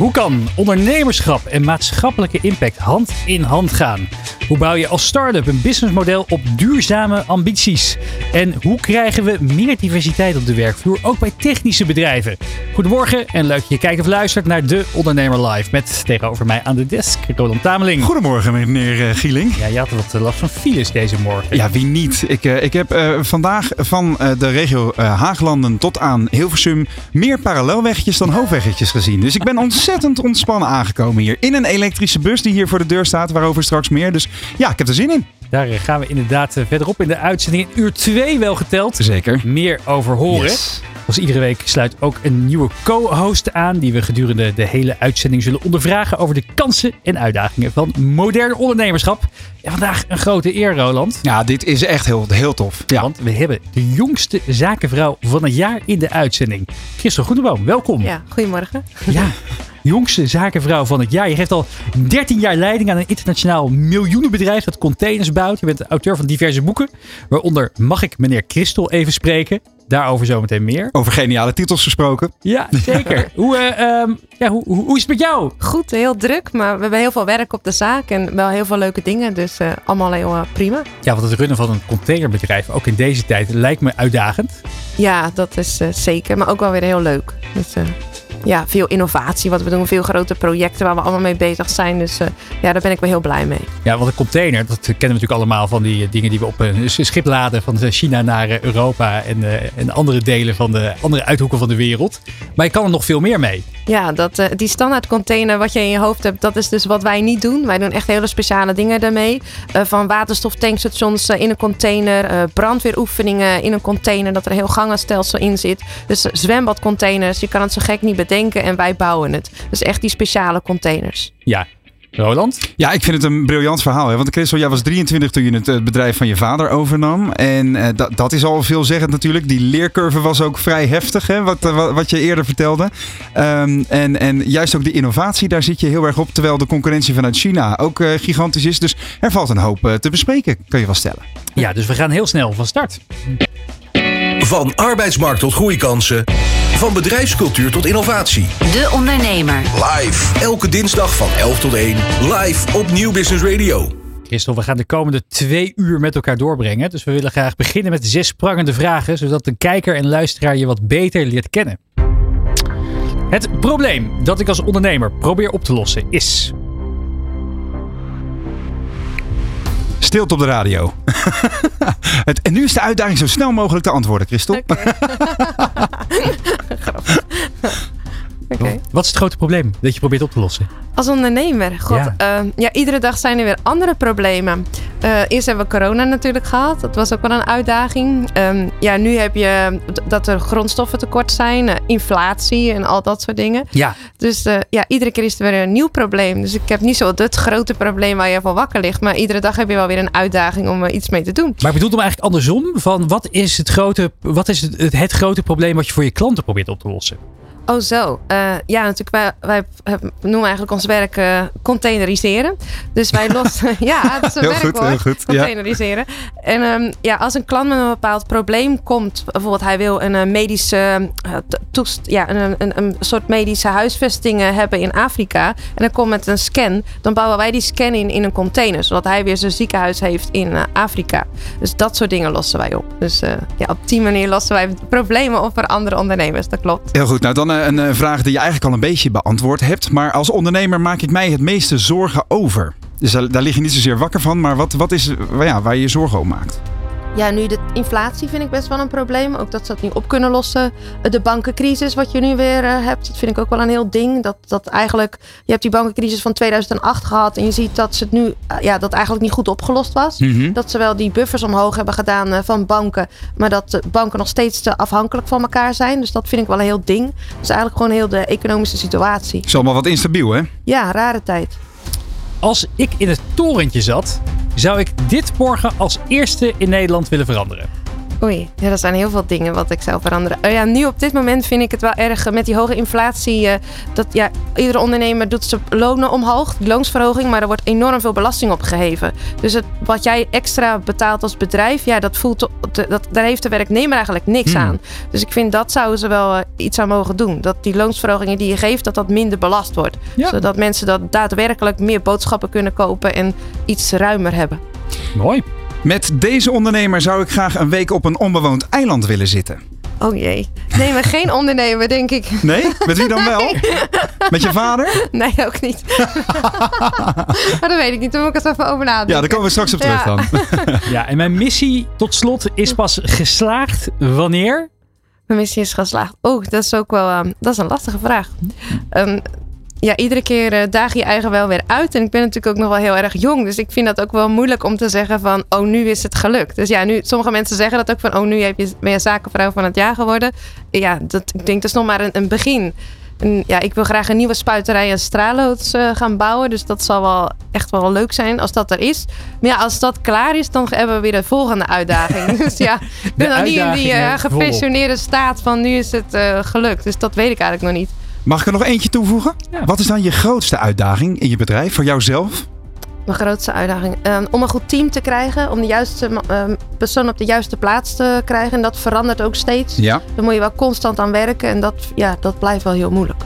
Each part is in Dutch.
Hoe kan ondernemerschap en maatschappelijke impact hand in hand gaan? Hoe bouw je als start-up een businessmodel op duurzame ambities? En hoe krijgen we meer diversiteit op de werkvloer, ook bij technische bedrijven? Goedemorgen en leuk dat je kijkt of luistert naar De Ondernemer Live. Met tegenover mij aan de desk Roland Tameling. Goedemorgen, meneer eh, Gieling. Ja, je had wat eh, last van files deze morgen. Ja, wie niet? Ik, eh, ik heb vandaag van de regio Haaglanden tot aan Hilversum meer parallelweggetjes dan hoofdweggetjes gezien. Dus ik ben ontzettend ontspannen aangekomen hier. In een elektrische bus die hier voor de deur staat, waarover straks meer. Dus ja, ik heb er zin in. Daar eh, gaan we inderdaad eh, verderop in de uitzending in uur 2 wel geteld. Zeker. Meer over horen. Yes. Zoals iedere week sluit ook een nieuwe co-host aan die we gedurende de hele uitzending zullen ondervragen over de kansen en uitdagingen van modern ondernemerschap. En vandaag een grote eer, Roland. Ja, dit is echt heel, heel tof. Ja. Want we hebben de jongste zakenvrouw van het jaar in de uitzending. Christel Groeneboom, welkom. Ja, goedemorgen. Ja, jongste zakenvrouw van het jaar. Je geeft al 13 jaar leiding aan een internationaal miljoenenbedrijf dat containers bouwt. Je bent auteur van diverse boeken, waaronder Mag ik meneer Christel even spreken? Daarover zometeen meer. Over geniale titels gesproken. Ja, zeker. hoe, eh, ehm, ja, hoe, hoe, hoe is het met jou? Goed, heel druk, maar we hebben heel veel werk op de zaak en wel heel veel leuke dingen. Dus eh, allemaal heel eh, prima. Ja, want het runnen van een containerbedrijf, ook in deze tijd, lijkt me uitdagend. Ja, dat is eh, zeker, maar ook wel weer heel leuk. Dus eh, ja, veel innovatie wat we doen, veel grote projecten waar we allemaal mee bezig zijn. Dus eh, ja, daar ben ik wel heel blij mee. Ja, want een container, dat kennen we natuurlijk allemaal van die eh, dingen die we op een schip laden van China naar eh, Europa en, eh, en andere delen van de andere uithoeken van de wereld. Maar je kan er nog veel meer mee. Ja, dat, eh, die standaard container wat je in je hoofd hebt, dat is dus wat wij niet doen. Wij doen echt hele speciale dingen daarmee. Eh, van waterstoftankstations eh, in een container, eh, brandweeroefeningen in een container, dat er heel gangenstelsel in zit. Dus eh, zwembadcontainers, je kan het zo gek niet bedenken en wij bouwen het. Dus echt die speciale containers. Ja, Roland? Ja, ik vind het een briljant verhaal. Hè? Want Christel, jij was 23 toen je het eh, bedrijf van je vader overnam. En eh, dat, dat is al veelzeggend natuurlijk. Die leercurve was ook vrij heftig, hè? Wat, eh, wat, wat je eerder vertelde. Ehm, en, en juist ook de innovatie, daar zit je heel erg op. Terwijl de concurrentie vanuit China ook gigantisch is. Dus er valt een hoop te bespreken, kan je wel stellen. Ja, dus we gaan heel snel van start. Van arbeidsmarkt tot groeikansen. Van bedrijfscultuur tot innovatie. De Ondernemer. Live. Elke dinsdag van 11 tot 1. Live op Nieuw Business Radio. Christel, we gaan de komende twee uur met elkaar doorbrengen. Dus we willen graag beginnen met zes prangende vragen, zodat een kijker en luisteraar je wat beter leert kennen. Het probleem dat ik als ondernemer probeer op te lossen is. Stilte op de radio. het, en nu is de uitdaging zo snel mogelijk te antwoorden, Christel. Wat is het grote probleem dat je probeert op te lossen? Als ondernemer, god, Ja. ja. ja, iedere dag zijn er weer andere problemen. Eh, eerst hebben we corona natuurlijk gehad. Dat was ook wel een uitdaging. Ehm, ja, nu heb je dat er grondstoffen tekort zijn, eh, inflatie en al dat soort dingen. Ja, Dus eh, ja, iedere keer is er weer een nieuw probleem. Dus ik heb niet zo het grote probleem waar je van wakker ligt. Maar iedere dag heb je wel weer een uitdaging om er iets mee te doen. maar ik bedoel hem eigenlijk andersom. Van wat is het grote, wat is het, het grote probleem wat je voor je klanten probeert op te lossen? Oh zo. Eh, ja, natuurlijk. Wij, wij noemen eigenlijk ons werk eh, containeriseren. Dus wij lossen... ja, dat is een Heel werkwoord. goed, heel goed, ja. Containeriseren. En ehm, ja, als een klant met een bepaald probleem komt... Bijvoorbeeld hij wil een eh, medische toest, ja, een, een, een soort medische huisvesting hebben in Afrika. En dan komt met een scan. Dan bouwen wij die scan in in een container. Zodat hij weer zijn ziekenhuis heeft in Afrika. Dus dat soort dingen lossen wij op. Dus ja, op die manier lossen wij problemen op voor andere ondernemers. Dat klopt. Heel goed, nou dan een eh, vraag die je eigenlijk al een beetje beantwoord hebt. Maar als ondernemer maak ik mij het meeste zorgen over. Dus daar, lig je niet zozeer wakker van. Maar wat, wat is eh, ja, waar je je zorgen over maakt? Ja, nu de inflatie vind ik best wel een probleem. Ook dat ze dat niet op kunnen lossen. De bankencrisis, wat je nu weer eh, hebt, dat vind ik ook wel een heel ding. Dat, dat eigenlijk, je hebt die bankencrisis van 2008 gehad en je ziet dat ze het nu, eh, ja, dat eigenlijk niet goed opgelost was. Dat ze wel die buffers omhoog hebben gedaan eh, van banken, maar dat de banken nog steeds te afhankelijk van elkaar zijn. Dus dat vind ik wel een heel ding. Dus eigenlijk gewoon heel de economische situatie. Is allemaal wat instabiel, hè? Ja, rare tijd. Als ik in het torentje zat, zou ik dit morgen als eerste in Nederland willen veranderen. Oei, ja, er zijn heel veel dingen wat ik zou veranderen. Oh ja, nu op dit moment vind ik het wel erg eh, met die hoge inflatie. eh, dat ja, iedere ondernemer doet zijn lonen omhoog, die loonsverhoging, maar er wordt enorm veel belasting op geheven. Dus het, wat jij extra betaalt als bedrijf, ja, dat voelt, dat, daar heeft de werknemer eigenlijk niks Hmm. aan. Dus ik vind dat zouden ze wel eh, iets aan mogen doen. Dat die loonsverhogingen die je geeft, dat dat minder belast wordt. Ja. Zodat mensen dat daadwerkelijk meer boodschappen kunnen kopen en iets ruimer hebben. Mooi. Met deze ondernemer zou ik graag een week op een onbewoond eiland willen zitten. Oh jee. Nee, maar geen ondernemer, denk ik. Nee? Met wie dan wel? Met je vader? Nee, ook niet. maar dat weet ik niet. Daar moet ik eens even over nadenken. Ja, daar komen we straks op terug Ja. dan. Ja, en mijn missie tot slot is pas geslaagd wanneer? Mijn missie is geslaagd. Oh, dat is ook wel ehm, dat is een lastige vraag. Ehm, ja, iedere keer eh, daag je eigen wel weer uit. En ik ben natuurlijk ook nog wel heel erg jong. Dus ik vind dat ook wel moeilijk om te zeggen van... oh, nu is het gelukt. Dus ja, nu, sommige mensen zeggen dat ook van... oh, nu heb je, ben je zakenvrouw van het jaar geworden. Ja, dat, ik denk dat is nog maar een, een begin. En ja, ik wil graag een nieuwe spuiterij en straaloods eh, gaan bouwen. Dus dat zal wel echt wel leuk zijn als dat er is. Maar ja, als dat klaar is, dan hebben we weer de volgende uitdaging. dus ja, ik ben nog niet in die volop. gepensioneerde staat van nu is het gelukt. Dus dat weet ik eigenlijk nog niet. Mag ik er nog eentje toevoegen? Ja. Wat is dan je grootste uitdaging in je bedrijf voor jouzelf? Mijn grootste uitdaging. Ehm, om een goed team te krijgen. Om de juiste ehm, persoon op de juiste plaats te krijgen. En dat verandert ook steeds. Ja. Daar moet je wel constant aan werken. En dat, ja, dat blijft wel heel moeilijk.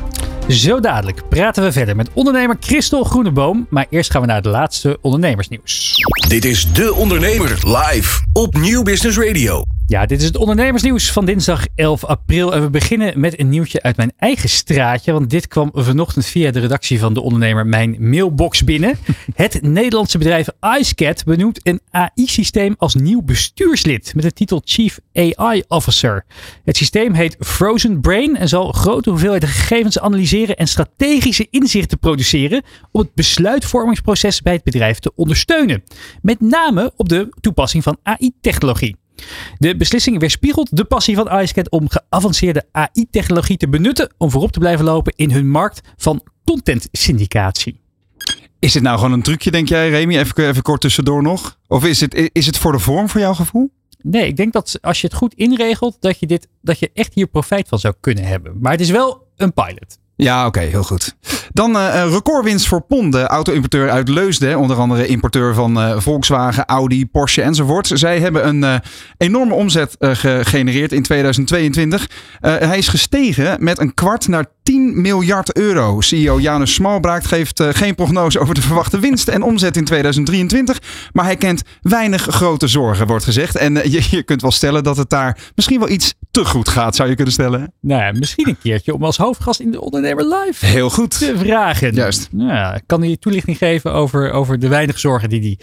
Zo dadelijk praten we verder met ondernemer Christel Groeneboom. Maar eerst gaan we naar het laatste ondernemersnieuws. Dit is De Ondernemer live op Nieuw Business Radio. Ja, dit is het ondernemersnieuws van dinsdag 11 april. En we beginnen met een nieuwtje uit mijn eigen straatje. Want dit kwam vanochtend via de redactie van De Ondernemer mijn mailbox binnen. Het Nederlandse bedrijf iScat benoemt een AI-systeem als nieuw bestuurslid. Met de titel Chief AI Officer. Het systeem heet Frozen Brain en zal grote hoeveelheden gegevens analyseren en strategische inzichten produceren. om het besluitvormingsproces bij het bedrijf te ondersteunen. Met name op de toepassing van AI-technologie. De beslissing weerspiegelt de passie van iScat om geavanceerde AI-technologie te benutten om voorop te blijven lopen in hun markt van content syndicatie. Is dit nou gewoon een trucje, denk jij, Remy? Even, even kort tussendoor nog. Of is het, is het voor de vorm voor jouw gevoel? Nee, ik denk dat als je het goed inregelt, dat je, dit, dat je echt hier profijt van zou kunnen hebben. Maar het is wel een pilot. Ja, oké, heel goed. Dan eh, een recordwinst voor PON, de auto-importeur uit Leusden. Onder andere importeur van eh, Volkswagen, Audi, Porsche enzovoort. Zij hebben een eh, enorme omzet eh, gegenereerd in 2022. Eh, hij is gestegen met een kwart naar 10 miljard euro. CEO Janus Smalbraakt geeft eh, geen prognose over de verwachte winst en omzet in 2023. Maar hij kent weinig grote zorgen, wordt gezegd. En eh, je, je kunt wel stellen dat het daar misschien wel iets te goed gaat, zou je kunnen stellen. Nou ja, misschien een keertje om als hoofdgast in de Ondernemer Live Heel goed. te vragen. Juist. Nou, ja, kan hij toelichting geven over, over de weinig zorgen die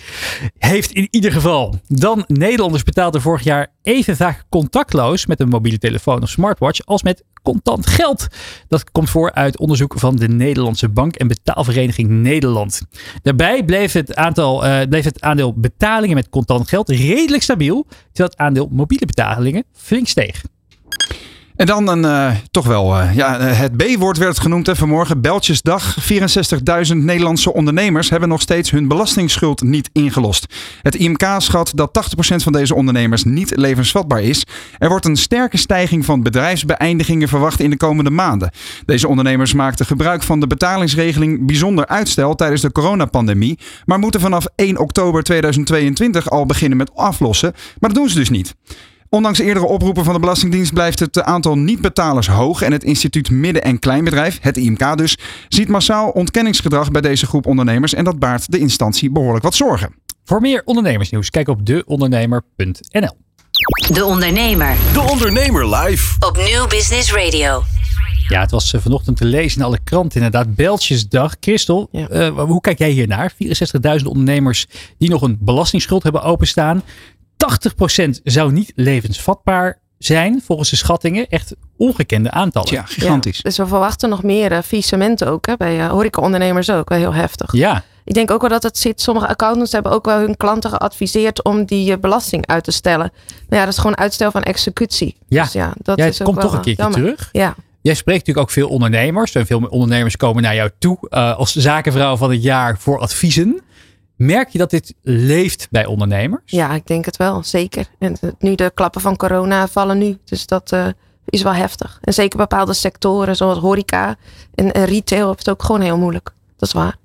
hij heeft in ieder geval. Dan, Nederlanders betaalden vorig jaar even vaak contactloos met een mobiele telefoon of smartwatch als met contant geld. Dat komt voor uit onderzoek van de Nederlandse Bank- en Betaalvereniging Nederland. Daarbij bleef het, aantal, eh, bleef het aandeel betalingen met contant geld redelijk stabiel, terwijl het aandeel mobiele betalingen flink steeg. En dan een, eh, toch wel, eh, ja, eh, het B-woord werd genoemd vanmorgen. Beltjesdag. 64.000 Nederlandse ondernemers hebben nog steeds hun belastingsschuld niet ingelost. Het IMK schat dat 80% van deze ondernemers niet levensvatbaar is. Er wordt een sterke stijging van bedrijfsbeëindigingen verwacht in de komende maanden. Deze ondernemers maakten gebruik van de betalingsregeling bijzonder uitstel tijdens de coronapandemie. Maar moeten vanaf 1 oktober 2022 al beginnen met aflossen. Maar dat doen ze dus niet. Ondanks eerdere oproepen van de Belastingdienst blijft het aantal niet-betalers hoog. En het instituut Midden- en Kleinbedrijf, het IMK dus, ziet massaal ontkenningsgedrag bij deze groep ondernemers. En dat baart de instantie behoorlijk wat zorgen. Voor meer ondernemersnieuws, kijk op deondernemer.nl. De Ondernemer De Ondernemer live. op Nieuw Business Radio. Ja, het was eh, vanochtend te lezen in alle kranten inderdaad. Beltjesdag. Christel, Ja. eh, hoe kijk jij hiernaar? 64.000 ondernemers die nog een belastingsschuld hebben openstaan. 80% zou niet levensvatbaar zijn, volgens de schattingen. Echt ongekende aantallen. Tja, gigantisch. Ja, dus we verwachten nog meer uh, ook. Hè, bij uh, horecaondernemers ook. Wel heel heftig. Ja. Ik denk ook wel dat het zit. Sommige accountants hebben ook wel hun klanten geadviseerd om die uh, belasting uit te stellen. Nou ja, dat is gewoon uitstel van executie. Ja. Dus ja, dat Jij is ook komt wel, toch een keertje jammer. terug. Ja. Jij spreekt natuurlijk ook veel ondernemers. En veel ondernemers komen naar jou toe uh, als zakenvrouw van het jaar voor adviezen. Merk je dat dit leeft bij ondernemers? Ja, ik denk het wel, zeker. En eh, nu de klappen van corona vallen nu. Dus dat eh, is wel heftig. En zeker bepaalde sectoren zoals horeca en, en retail heeft het ook gewoon heel moeilijk. Dat is waar.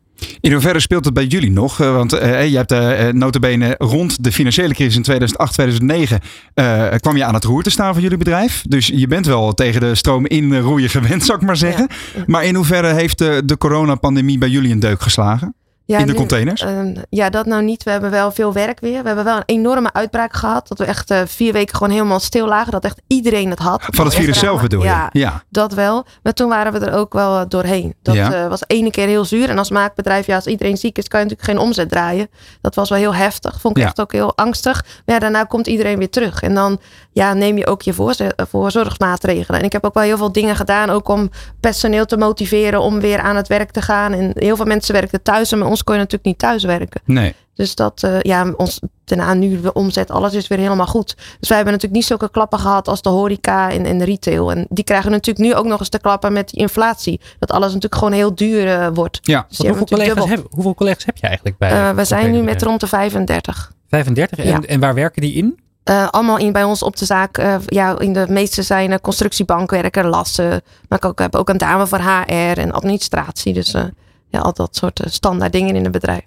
In hoeverre speelt het bij jullie nog? Eh, Want eh, je hebt eh, notabene rond de financiële crisis in 2008, 2009 eh, kwam je aan het roer te staan voor jullie bedrijf. Dus je bent wel tegen de stroom in roeien gewend, zou ik maar zeggen. Maar in hoeverre heeft de, de coronapandemie bij jullie een deuk geslagen? Ja, In de nu, containers? ehm, ja, dat nou niet. We hebben wel veel werk weer. We hebben wel een enorme uitbraak gehad. Dat we echt eh, vier weken gewoon helemaal stil lagen. Dat echt iedereen het had. Van het virus zelf bedoel je? Ja, ja. dat wel. Maar toen waren we er ook wel eh, doorheen. Dat Ja. eh, was ene keer heel zuur. En als maakbedrijf, ja, als iedereen ziek is, kan je natuurlijk geen omzet draaien. Dat was wel heel heftig. Vond ik echt ook heel angstig. Maar ja, daarna komt iedereen weer terug. En dan ja, neem je ook je voorzorgsmaatregelen. En ik heb ook wel heel veel dingen gedaan. Ook om personeel te motiveren om weer aan het werk te gaan. En heel veel mensen werkten thuis. En ons kon je natuurlijk niet thuis werken. Nee. Dus dat, eh, ja, ons, daarna nu de omzet, alles is weer helemaal goed. Dus wij hebben natuurlijk niet zulke klappen gehad als de horeca en, en de retail. En die krijgen natuurlijk nu ook nog eens te klappen met die inflatie. Dat alles natuurlijk gewoon heel duur eh, wordt. Ja. Dus hoeveel, collega's heb, hoeveel collega's heb je eigenlijk bij? Eh, we zijn nu met rond de 35. 35. En, Ja. en waar werken die in? Eh, allemaal in, bij ons op de zaak. eh, ja, in de meeste zijn uh, constructiebankwerker, lassen. Maar ik ook, heb ook een dame voor HR en administratie. Dus eh, ja, al dat soort eh, standaard dingen in het bedrijf.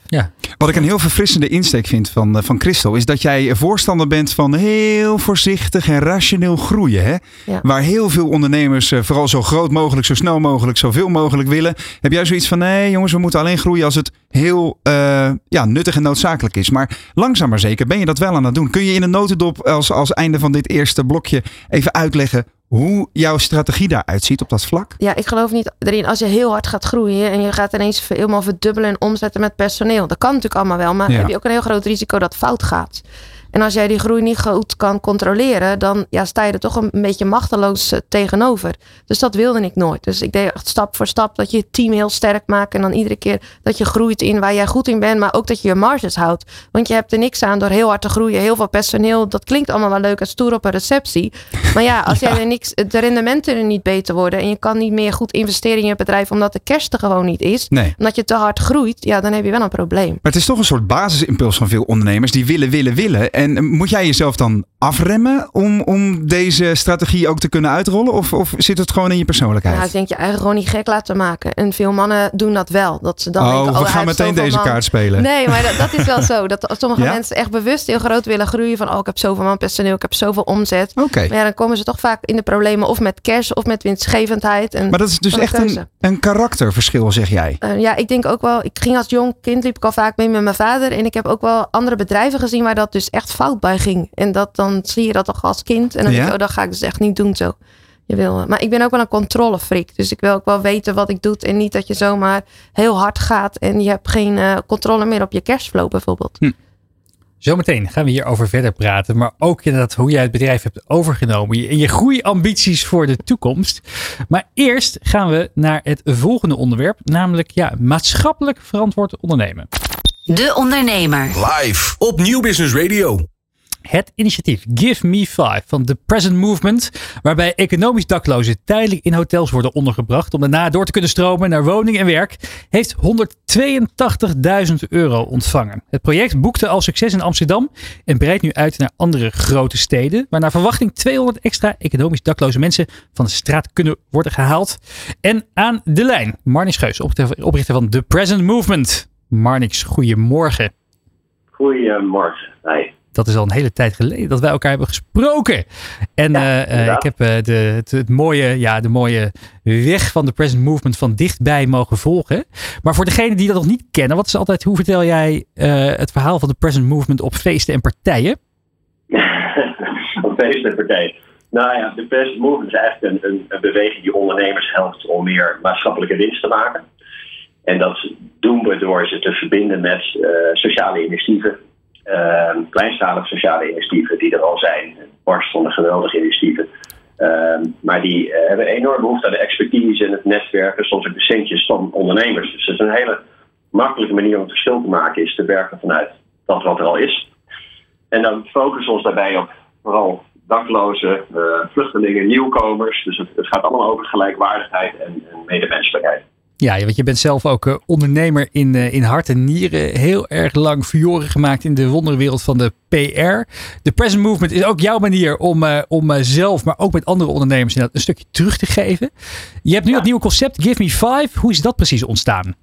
Wat ik een heel verfrissende insteek vind van, eh, van Christel, is dat jij voorstander bent van heel voorzichtig en rationeel groeien. Hè? Ja. Waar heel veel ondernemers eh, vooral zo groot mogelijk, zo snel mogelijk, zoveel mogelijk willen. Heb jij zoiets van, nee jongens, we moeten alleen groeien als het heel eh, ja, nuttig en noodzakelijk is. Maar langzaam maar zeker ben je dat wel aan het doen. Kun je in een notendop als, als einde van dit eerste blokje even uitleggen hoe jouw strategie daaruit ziet op dat vlak? Ja, ik geloof niet erin als je heel hard gaat groeien en je gaat ineens helemaal verdubbelen en omzetten met personeel. Dat kan natuurlijk allemaal wel, maar Ja. heb je ook een heel groot risico dat het fout gaat. En als jij die groei niet goed kan controleren, dan ja, sta je er toch een beetje machteloos eh, tegenover. Dus dat wilde ik nooit. Dus ik deed echt stap voor stap dat je het team heel sterk maakt. En dan iedere keer dat je groeit in waar jij goed in bent, maar ook dat je je marges houdt. Want je hebt er niks aan door heel hard te groeien. Heel veel personeel, dat klinkt allemaal wel leuk en stoer op een receptie. Maar ja, als jij er niks, de rendementen er niet beter worden en je kan niet meer goed investeren in je bedrijf omdat de kerst er gewoon niet is, Nee. omdat je te hard groeit, ja, dan heb je wel een probleem. Maar het is toch een soort basisimpuls van veel ondernemers die willen, willen, willen. En eh, moet jij jezelf dan afremmen om, om deze strategie ook te kunnen uitrollen? Of, of zit het gewoon in je persoonlijkheid? Ja, ik denk je eigen gewoon niet gek laten maken. En veel mannen doen dat wel. Dat ze dan oh, denken, we gaan meteen deze man. kaart spelen. Nee, maar dat, dat is wel zo. Dat sommige Ja? mensen echt bewust heel groot willen groeien. Van, oh, ik heb zoveel man personeel, ik heb zoveel omzet. Oké. Maar ja, dan komen ze toch vaak in de problemen of met cash of met winstgevendheid. En, Maar dat is dus echt een, een karakterverschil, zeg jij. Eh, ja, ik denk ook wel. Ik ging als jong kind liep ik al vaak mee met mijn vader. En ik heb ook wel andere bedrijven gezien waar dat dus echt fout bij ging. En dat dan zie je dat toch als kind. En dan denk je, oh, dat ga ik dus echt niet doen zo. Je wil, maar ik ben ook wel een controlefreak. Dus ik wil ook wel weten wat ik doe. En niet dat je zomaar heel hard gaat. En je hebt geen eh, controle meer op je cashflow bijvoorbeeld. Zometeen gaan we hierover verder praten. Maar ook inderdaad hoe jij het bedrijf hebt overgenomen. En je groeiambities voor de toekomst. Maar eerst gaan we naar het volgende onderwerp. Namelijk ja, maatschappelijk verantwoord ondernemen. De Ondernemer. Live op Nieuw Business Radio. Het initiatief Give Me Five van The Present Movement, waarbij economisch daklozen tijdelijk in hotels worden ondergebracht om daarna door te kunnen stromen naar woning en werk, heeft 182.000 euro ontvangen. Het project boekte al succes in Amsterdam en breidt nu uit naar andere grote steden, waar naar verwachting 200 extra economisch dakloze mensen van de straat kunnen worden gehaald. En aan de lijn, Geus, oprichter oprichter van The Present Movement. Marnix, goedemorgen. Goedemorgen. Hi. Dat is al een hele tijd geleden dat wij elkaar hebben gesproken. En Ja, eh, eh, ik heb eh, de, het, het mooie, ja, de mooie weg van de present movement van dichtbij mogen volgen. Maar voor degenen die dat nog niet kennen, wat is altijd, hoe vertel jij het verhaal van de present movement op feesten en partijen? Op feesten partij. Nou ja, de Best Movement is eigenlijk een, een, een beweging die ondernemers helpt om meer maatschappelijke winst te maken. En dat doen we door ze te verbinden met eh, sociale initiatieven. eh, kleinschalige sociale initiatieven die er al zijn. Barst van de geweldige initiatieven. Eh, maar die eh, hebben enorm behoefte aan de expertise en het netwerken, soms ook de centjes van ondernemers. Dus het is een hele makkelijke manier om het verschil te maken, is te werken vanuit dat wat er al is. En dan focussen we ons daarbij op vooral daklozen, vluchtelingen, nieuwkomers. Dus het, het gaat allemaal over gelijkwaardigheid en, en medemenselijkheid. Ja, want je bent zelf ook uh, ondernemer in, uh, in hart en nieren. Heel erg lang furoren gemaakt in de wonderwereld van de PR. De Present Movement is ook jouw manier om, uh, om zelf, maar ook met andere ondernemers een stukje terug te geven. Je hebt nu ja. het nieuwe concept Give Me Five. Hoe is dat precies ontstaan?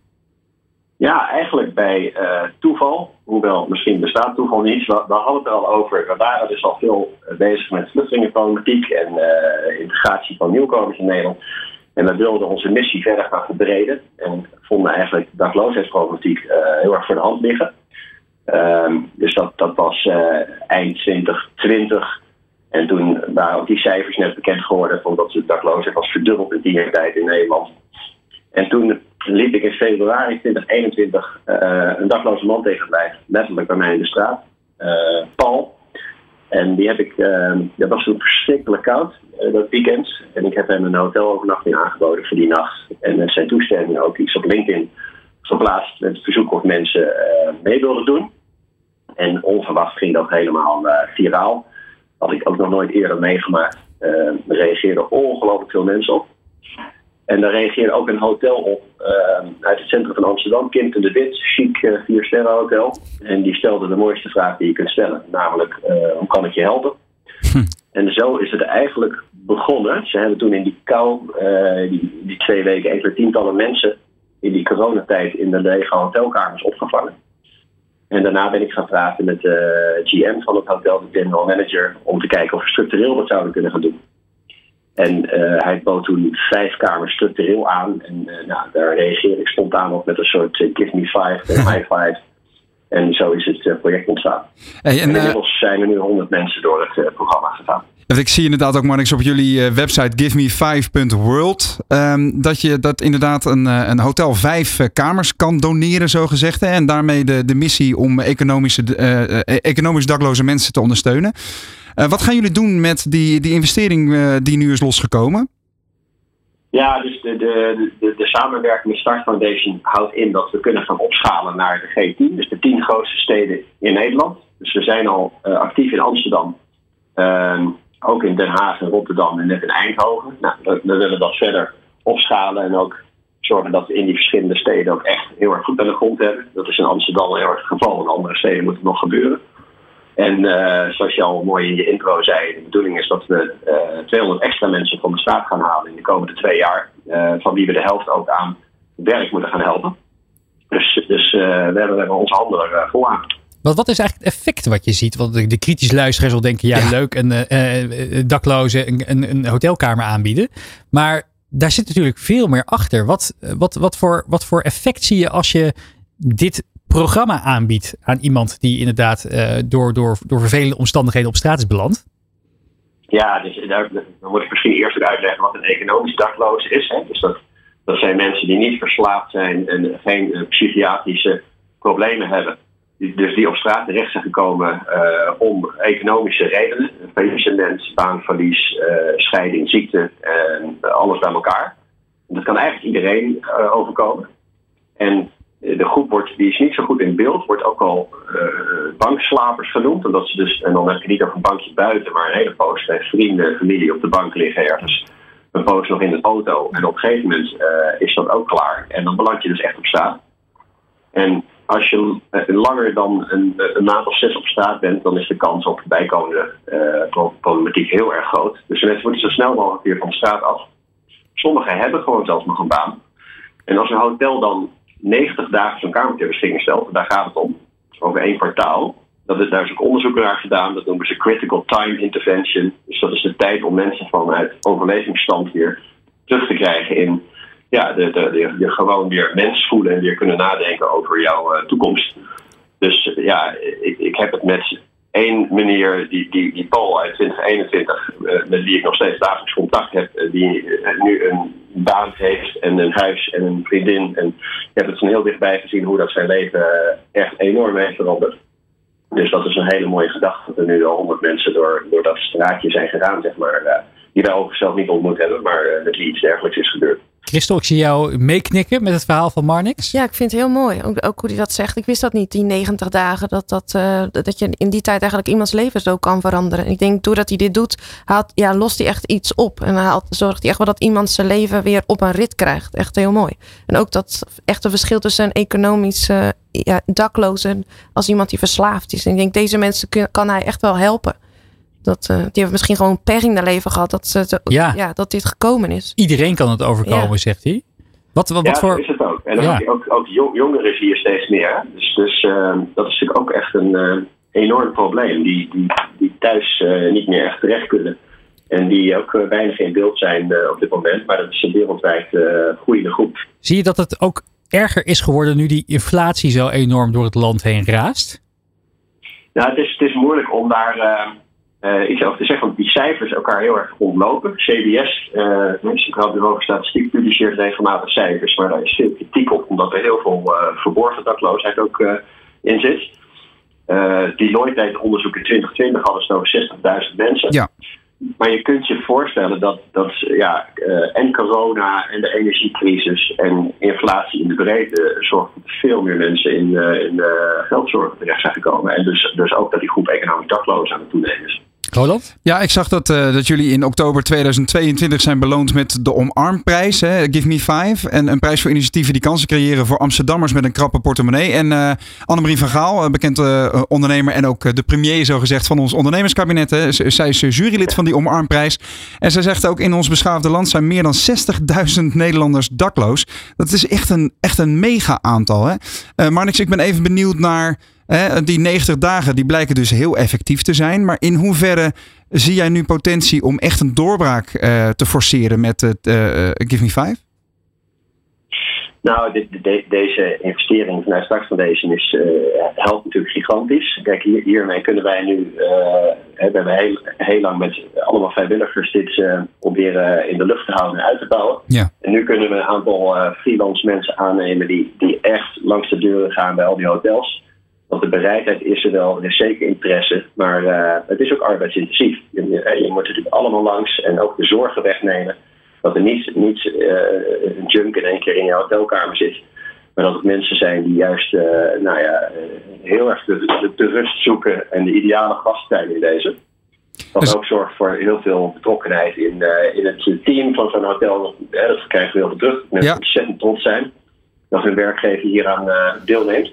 Ja, eigenlijk bij toeval. Hoewel, misschien bestaat toeval niet. We, we hadden het al over. We waren dus al veel bezig met vluchtelingenproblematiek en integratie van nieuwkomers in Nederland. En we wilden onze missie verder gaan verbreden. En vonden eigenlijk dagloosheidsproblematiek uh, heel erg voor de hand liggen. Uh, dus dat, dat was uh, eind 2020. En toen waren ook die cijfers net bekend geworden. Van dat de dakloosheid was verdubbeld in jaar tijd in Nederland. En toen liep ik in februari 2021 uh, een dakloze man tegenblijven. Letterlijk bij mij in de straat. Paul. En die heb ik, uh, dat was toen verschrikkelijk koud, uh, dat weekend. En ik heb hem een hotelovernachting aangeboden voor die nacht. En met zijn toestemming ook iets op LinkedIn geplaatst met het verzoek of mensen uh, mee wilden doen. En onverwacht ging dat helemaal viraal. Had ik ook nog nooit eerder meegemaakt. er reageerden ongelooflijk veel mensen op. En daar reageerde ook een hotel op uh, uit het centrum van Amsterdam, Kimpton de Wit, chic uh, vier sterren hotel. En die stelde de mooiste vraag die je kunt stellen, namelijk uh, hoe kan ik je helpen? Hm. En zo is het eigenlijk begonnen. Ze hebben toen in die kou, die, die twee weken, enkele tientallen mensen in die coronatijd in de lege hotelkamers opgevangen. En daarna ben ik gaan praten met de GM van het hotel, de general manager, om te kijken of we structureel wat zouden kunnen gaan doen. En uh, hij bood toen vijf kamers structureel aan. En uh, nou, daar reageerde ik spontaan op met een soort uh, give me five en high five. En zo is het project ontstaan. Hey, en, en inmiddels zijn er nu honderd mensen door het programma gegaan. Ik zie inderdaad ook, Marnix, op jullie website giveme5.world um, dat je dat inderdaad een, een hotel vijf kamers kan doneren, zo gezegd. Hè, en daarmee de, de missie om economische, economisch dakloze mensen te ondersteunen. Uh, wat gaan jullie doen met die, die investering uh, die nu is losgekomen? Ja, dus de, de, de, de, samenwerking met Start Foundation houdt in dat we kunnen gaan opschalen naar de G10, dus de tien grootste steden in Nederland. Dus we zijn al uh, actief in Amsterdam, uh, ook in Den Haag en Rotterdam en net in Eindhoven. Nou, we, we, willen dat verder opschalen en ook zorgen dat we in die verschillende steden ook echt heel erg goed aan de grond hebben. Dat is in Amsterdam heel erg het geval, in andere steden moet het nog gebeuren. En uh, zoals je al mooi in je intro zei, de bedoeling is dat we uh, eh, 200 extra mensen van de straat gaan halen in de komende twee jaar. Uh, van wie we de helft ook aan werk moeten gaan helpen. Dus, dus we hebben, we, hebben, onze handen er vol aan. Wat, wat is eigenlijk het effect wat je ziet? Want de, de kritisch luisteraars zal denken, ja, ja. leuk, een dakloze een, een, een, hotelkamer aanbieden. Maar daar zit natuurlijk veel meer achter. Wat, wat, wat, voor, wat voor effect zie je als je dit programma aanbiedt aan iemand die inderdaad uh, door, door, door vervelende omstandigheden op straat is beland? Ja, dus daar, dan moet ik misschien eerst uitleggen wat een economisch dakloos is. Hè. Dus dat, dat zijn mensen die niet verslaafd zijn en geen uh, psychiatrische problemen hebben. Dus die op straat terecht zijn gekomen om economische redenen. Faillissement, baanverlies, scheiding, ziekte, alles bij elkaar. Dat kan eigenlijk iedereen overkomen. En de groep wordt, die is niet zo goed in beeld, wordt ook al uh, bankslapers genoemd. Omdat ze dus, en dan heb je niet over een bankje buiten, maar een hele poos bij vrienden, familie op de bank liggen ergens. Een poos nog in de auto. En op een gegeven moment uh, is dat ook klaar. En dan beland je dus echt op straat. En als je langer dan een, een, maand of zes op straat bent, dan is de kans op bijkomende problematiek heel erg groot. Dus mensen moeten zo snel mogelijk weer van de straat af. Sommigen hebben gewoon zelfs nog een baan. En als een hotel dan 90 dagen zo'n kamer ter beschikking stelt, daar gaat het om, over één kwartaal. Dat is, daar is ook onderzoek naar gedaan, dat noemen ze critical time intervention. Dus dat is de tijd om mensen vanuit overlevingsstand weer terug te krijgen in ja, de, de, de, gewoon weer mens voelen en weer kunnen nadenken over jouw uh, toekomst. Dus ja, ik, ik heb het met één meneer, die, die, die Paul uit 2021, uh, met wie ik nog steeds dagelijks contact heb, uh, die uh, nu een baan heeft en een huis en een vriendin. En ik heb het van heel dichtbij gezien hoe dat zijn leven echt enorm heeft veranderd. Dus dat is een hele mooie gedachte dat er nu al honderd mensen door, door dat straatje zijn gegaan, zeg maar. die wij ook zelf niet ontmoet hebben, maar wie iets dergelijks is gebeurd. Christel, ik zie jou meeknikken met het verhaal van Marnix. Ja, ik vind het heel mooi. Ook, ook hoe hij dat zegt. Ik wist dat niet, die 90 dagen. Dat, dat, uh, dat je in die tijd eigenlijk iemands leven zo kan veranderen. En ik denk, doordat hij dit doet, haalt, ja, lost hij echt iets op. En zorgt hij echt wel dat iemand zijn leven weer op een rit krijgt. Echt heel mooi. En ook dat echte verschil tussen een economisch uh, ja, daklozen als iemand die verslaafd is. Ik denk, deze mensen kan hij echt wel helpen. Dat, uh, die hebben misschien gewoon pech in hun leven gehad dat, ze, ja. ja. dat dit gekomen is. Iedereen kan het overkomen, ja. zegt hij. Wat, wat, ja, wat voor... is het ook. En ja. ook, ook jongeren zie je steeds meer. Dus, dus uh, dat is natuurlijk ook echt een uh, enorm probleem. Die, die, die thuis niet meer echt terecht kunnen. En die ook weinig in beeld zijn op dit moment. Maar dat is een wereldwijd groeiende groep. Zie je dat het ook erger is geworden nu die inflatie zo enorm door het land heen raast? Nou, het is, het is moeilijk om daar uh, iets over te zeggen, want die cijfers elkaar heel erg ontlopen. CBS, uh, het Centraal Bureau voor Statistiek, publiceert regelmatig cijfers, maar daar is veel kritiek op, omdat er heel veel uh, verborgen dakloosheid ook in zit. Deloitte deed onderzoek in 2020 hadden ze over 60.000 mensen. Ja. Maar je kunt je voorstellen dat, dat ja, en corona en de energiecrisis en inflatie in de breedte zorgt dat veel meer mensen in, in geldzorg terecht zijn gekomen. En dus, dus ook dat die groep economisch daklozen aan het toenemen is. Ja, ik zag dat, uh, dat jullie in oktober 2022 zijn beloond met de Omarmprijs, hè, Give Me Five. En een prijs voor initiatieven die kansen creëren voor Amsterdammers met een krappe portemonnee. En uh, Annemarie van Gaal, bekend uh, ondernemer en ook de premier zogezegd van ons ondernemerskabinet. Hè. Zij is jurylid van die Omarmprijs. En zij zegt ook in ons beschaafde land zijn meer dan 60.000 Nederlanders dakloos. Dat is echt een, echt een mega aantal. Hè. Marnix, ik ben even benieuwd naar... Die 90 dagen die blijken dus heel effectief te zijn. Maar in hoeverre zie jij nu potentie om echt een doorbraak uh, te forceren met het uh, Give Me Five? Nou, de, de, deze investering vanuit straks van deze is, uh, helpt natuurlijk gigantisch. Kijk, hier, hiermee kunnen wij nu, we hebben heel, heel lang met allemaal vrijwilligers dit proberen in de lucht te houden en uit te bouwen. Ja. En nu kunnen we een aantal freelance mensen aannemen die, die echt langs de deuren gaan bij al die hotels. Want de bereidheid is er wel, er is zeker interesse, maar uh, het is ook arbeidsintensief. Je, je, moet natuurlijk allemaal langs en ook de zorgen wegnemen. Dat er niet, niet uh, een junk in één keer in je hotelkamer zit. Maar dat het mensen zijn die juist uh, nou ja, heel erg de, de, de, rust zoeken en de ideale gasttijden in deze. Wat dus... ook zorgt voor heel veel betrokkenheid in, in het team van zo'n hotel. dat krijgen we heel veel terug. Mensen ja. ontzettend trots zijn dat hun werkgever hieraan uh, deelneemt.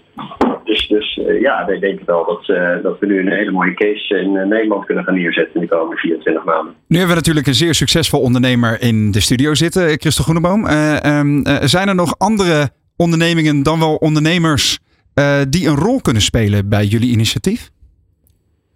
Dus, dus uh, ja, wij denken wel dat, uh, dat we nu een hele mooie case in Nederland kunnen gaan neerzetten in de komende 24 maanden. Nu hebben we natuurlijk een zeer succesvol ondernemer in de studio zitten, Christel Groeneboom. Um, zijn er nog andere ondernemingen dan wel ondernemers die een rol kunnen spelen bij jullie initiatief?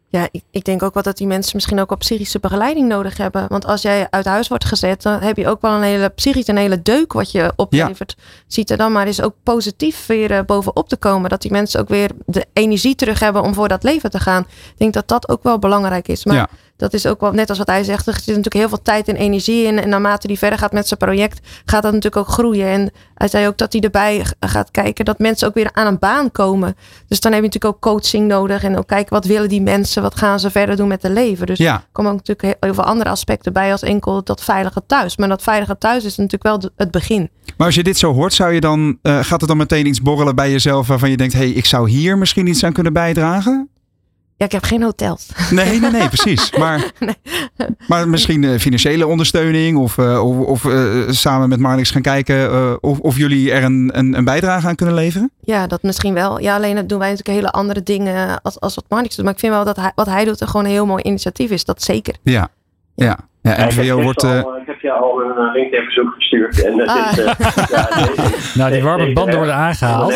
Ja, ik, ik, denk ook wel dat die mensen misschien ook wat psychische begeleiding nodig hebben. Want als jij uit huis wordt gezet, dan heb je ook wel een hele psychisch een hele deuk wat je oplevert. Ja. Ziet er dan maar eens ook positief weer uh, bovenop te komen. Dat die mensen ook weer de energie terug hebben om voor dat leven te gaan. Ik denk dat dat ook wel belangrijk is. Maar ja. Dat is ook wel net als wat hij zegt. Er zit natuurlijk heel veel tijd en energie in. En naarmate hij verder gaat met zijn project, gaat dat natuurlijk ook groeien. En hij zei ook dat hij erbij gaat kijken dat mensen ook weer aan een baan komen. Dus dan heb je natuurlijk ook coaching nodig. En ook kijken wat willen die mensen, wat gaan ze verder doen met hun leven. Dus ja. er komen ook natuurlijk heel veel andere aspecten bij als enkel dat veilige thuis. Maar dat veilige thuis is natuurlijk wel het begin. Maar als je dit zo hoort, zou je dan, uh, gaat er dan meteen iets borrelen bij jezelf waarvan je denkt, hé, hey, ik zou hier misschien iets aan kunnen bijdragen? Ja, ik heb geen hotels. Nee, nee, nee, precies. Maar, nee. maar misschien uh, financiële ondersteuning of, uh, of, of uh, samen met Marnix gaan kijken of, of jullie er een, een, een, bijdrage aan kunnen leveren? Ja, dat misschien wel. Ja, alleen doen wij natuurlijk hele andere dingen als, als wat Marnix doet. Maar ik vind wel dat hij, wat hij doet er gewoon een heel mooi initiatief is. Dat zeker. Ja, ja. Ja, NVO wordt. Al, ik heb je al een LinkedIn-verzoek gestuurd. En dat ah. is, ja, deze, nou, die warme banden worden aangehaald.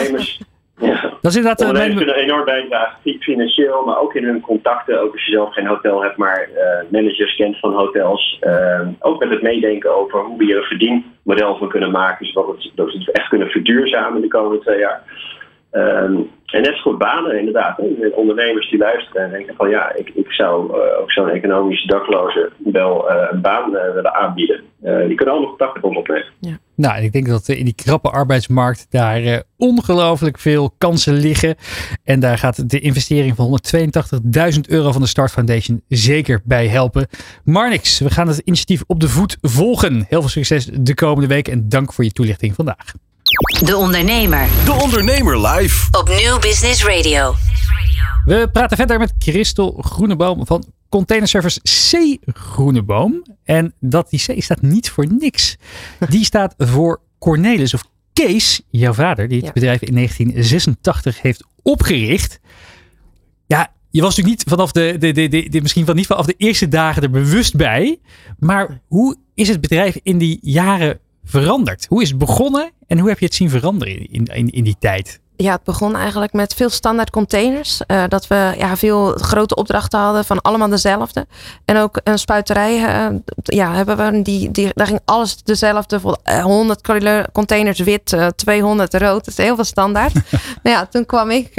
Ja. Dat is inderdaad Ondernemers kunnen enorm bijdragen, financieel, maar ook in hun contacten. Ook als je zelf geen hotel hebt, maar uh, managers kent van hotels. Uh, ook met het meedenken over hoe we hier een verdienmodel van kunnen maken, zodat, het, dat we het echt kunnen verduurzamen de komende twee jaar. Ehm, en net goed banen, inderdaad. Hè. Ondernemers die luisteren en denken van ja, ik, ik zou uh, ook zo'n economische dakloze wel uh, een baan uh, willen aanbieden. die kunnen allemaal contact met ons opnemen. Ja. Nou, ik denk dat in die krappe arbeidsmarkt daar ongelooflijk veel kansen liggen. En daar gaat de investering van 182.000 euro van de Start Foundation zeker bij helpen. Marnix, we gaan het initiatief op de voet volgen. Heel veel succes de komende week en dank voor je toelichting vandaag. De Ondernemer. De Ondernemer live. Op Nieuw Business Radio. We praten verder met Christel Groeneboom van containerservice C Groeneboom. En dat die C staat niet voor niks. Die staat voor Cornelis of Kees, jouw vader, die het ja. bedrijf in 1986 heeft opgericht. Ja, je was natuurlijk niet vanaf de, de, de, de, de misschien van niet vanaf de eerste dagen er bewust bij. Maar hoe is het bedrijf in die jaren veranderd? Hoe is het begonnen en hoe heb je het zien veranderen in, in, in die tijd? Ja, het begon eigenlijk met veel standaard containers. Uh, dat we ja, veel grote opdrachten hadden van allemaal dezelfde. En ook een spuiterij uh, ja, hebben we. Die, die, daar ging alles dezelfde. 100 containers wit, uh, 200 rood. Dat is heel veel standaard. nou ja, toen kwam ik,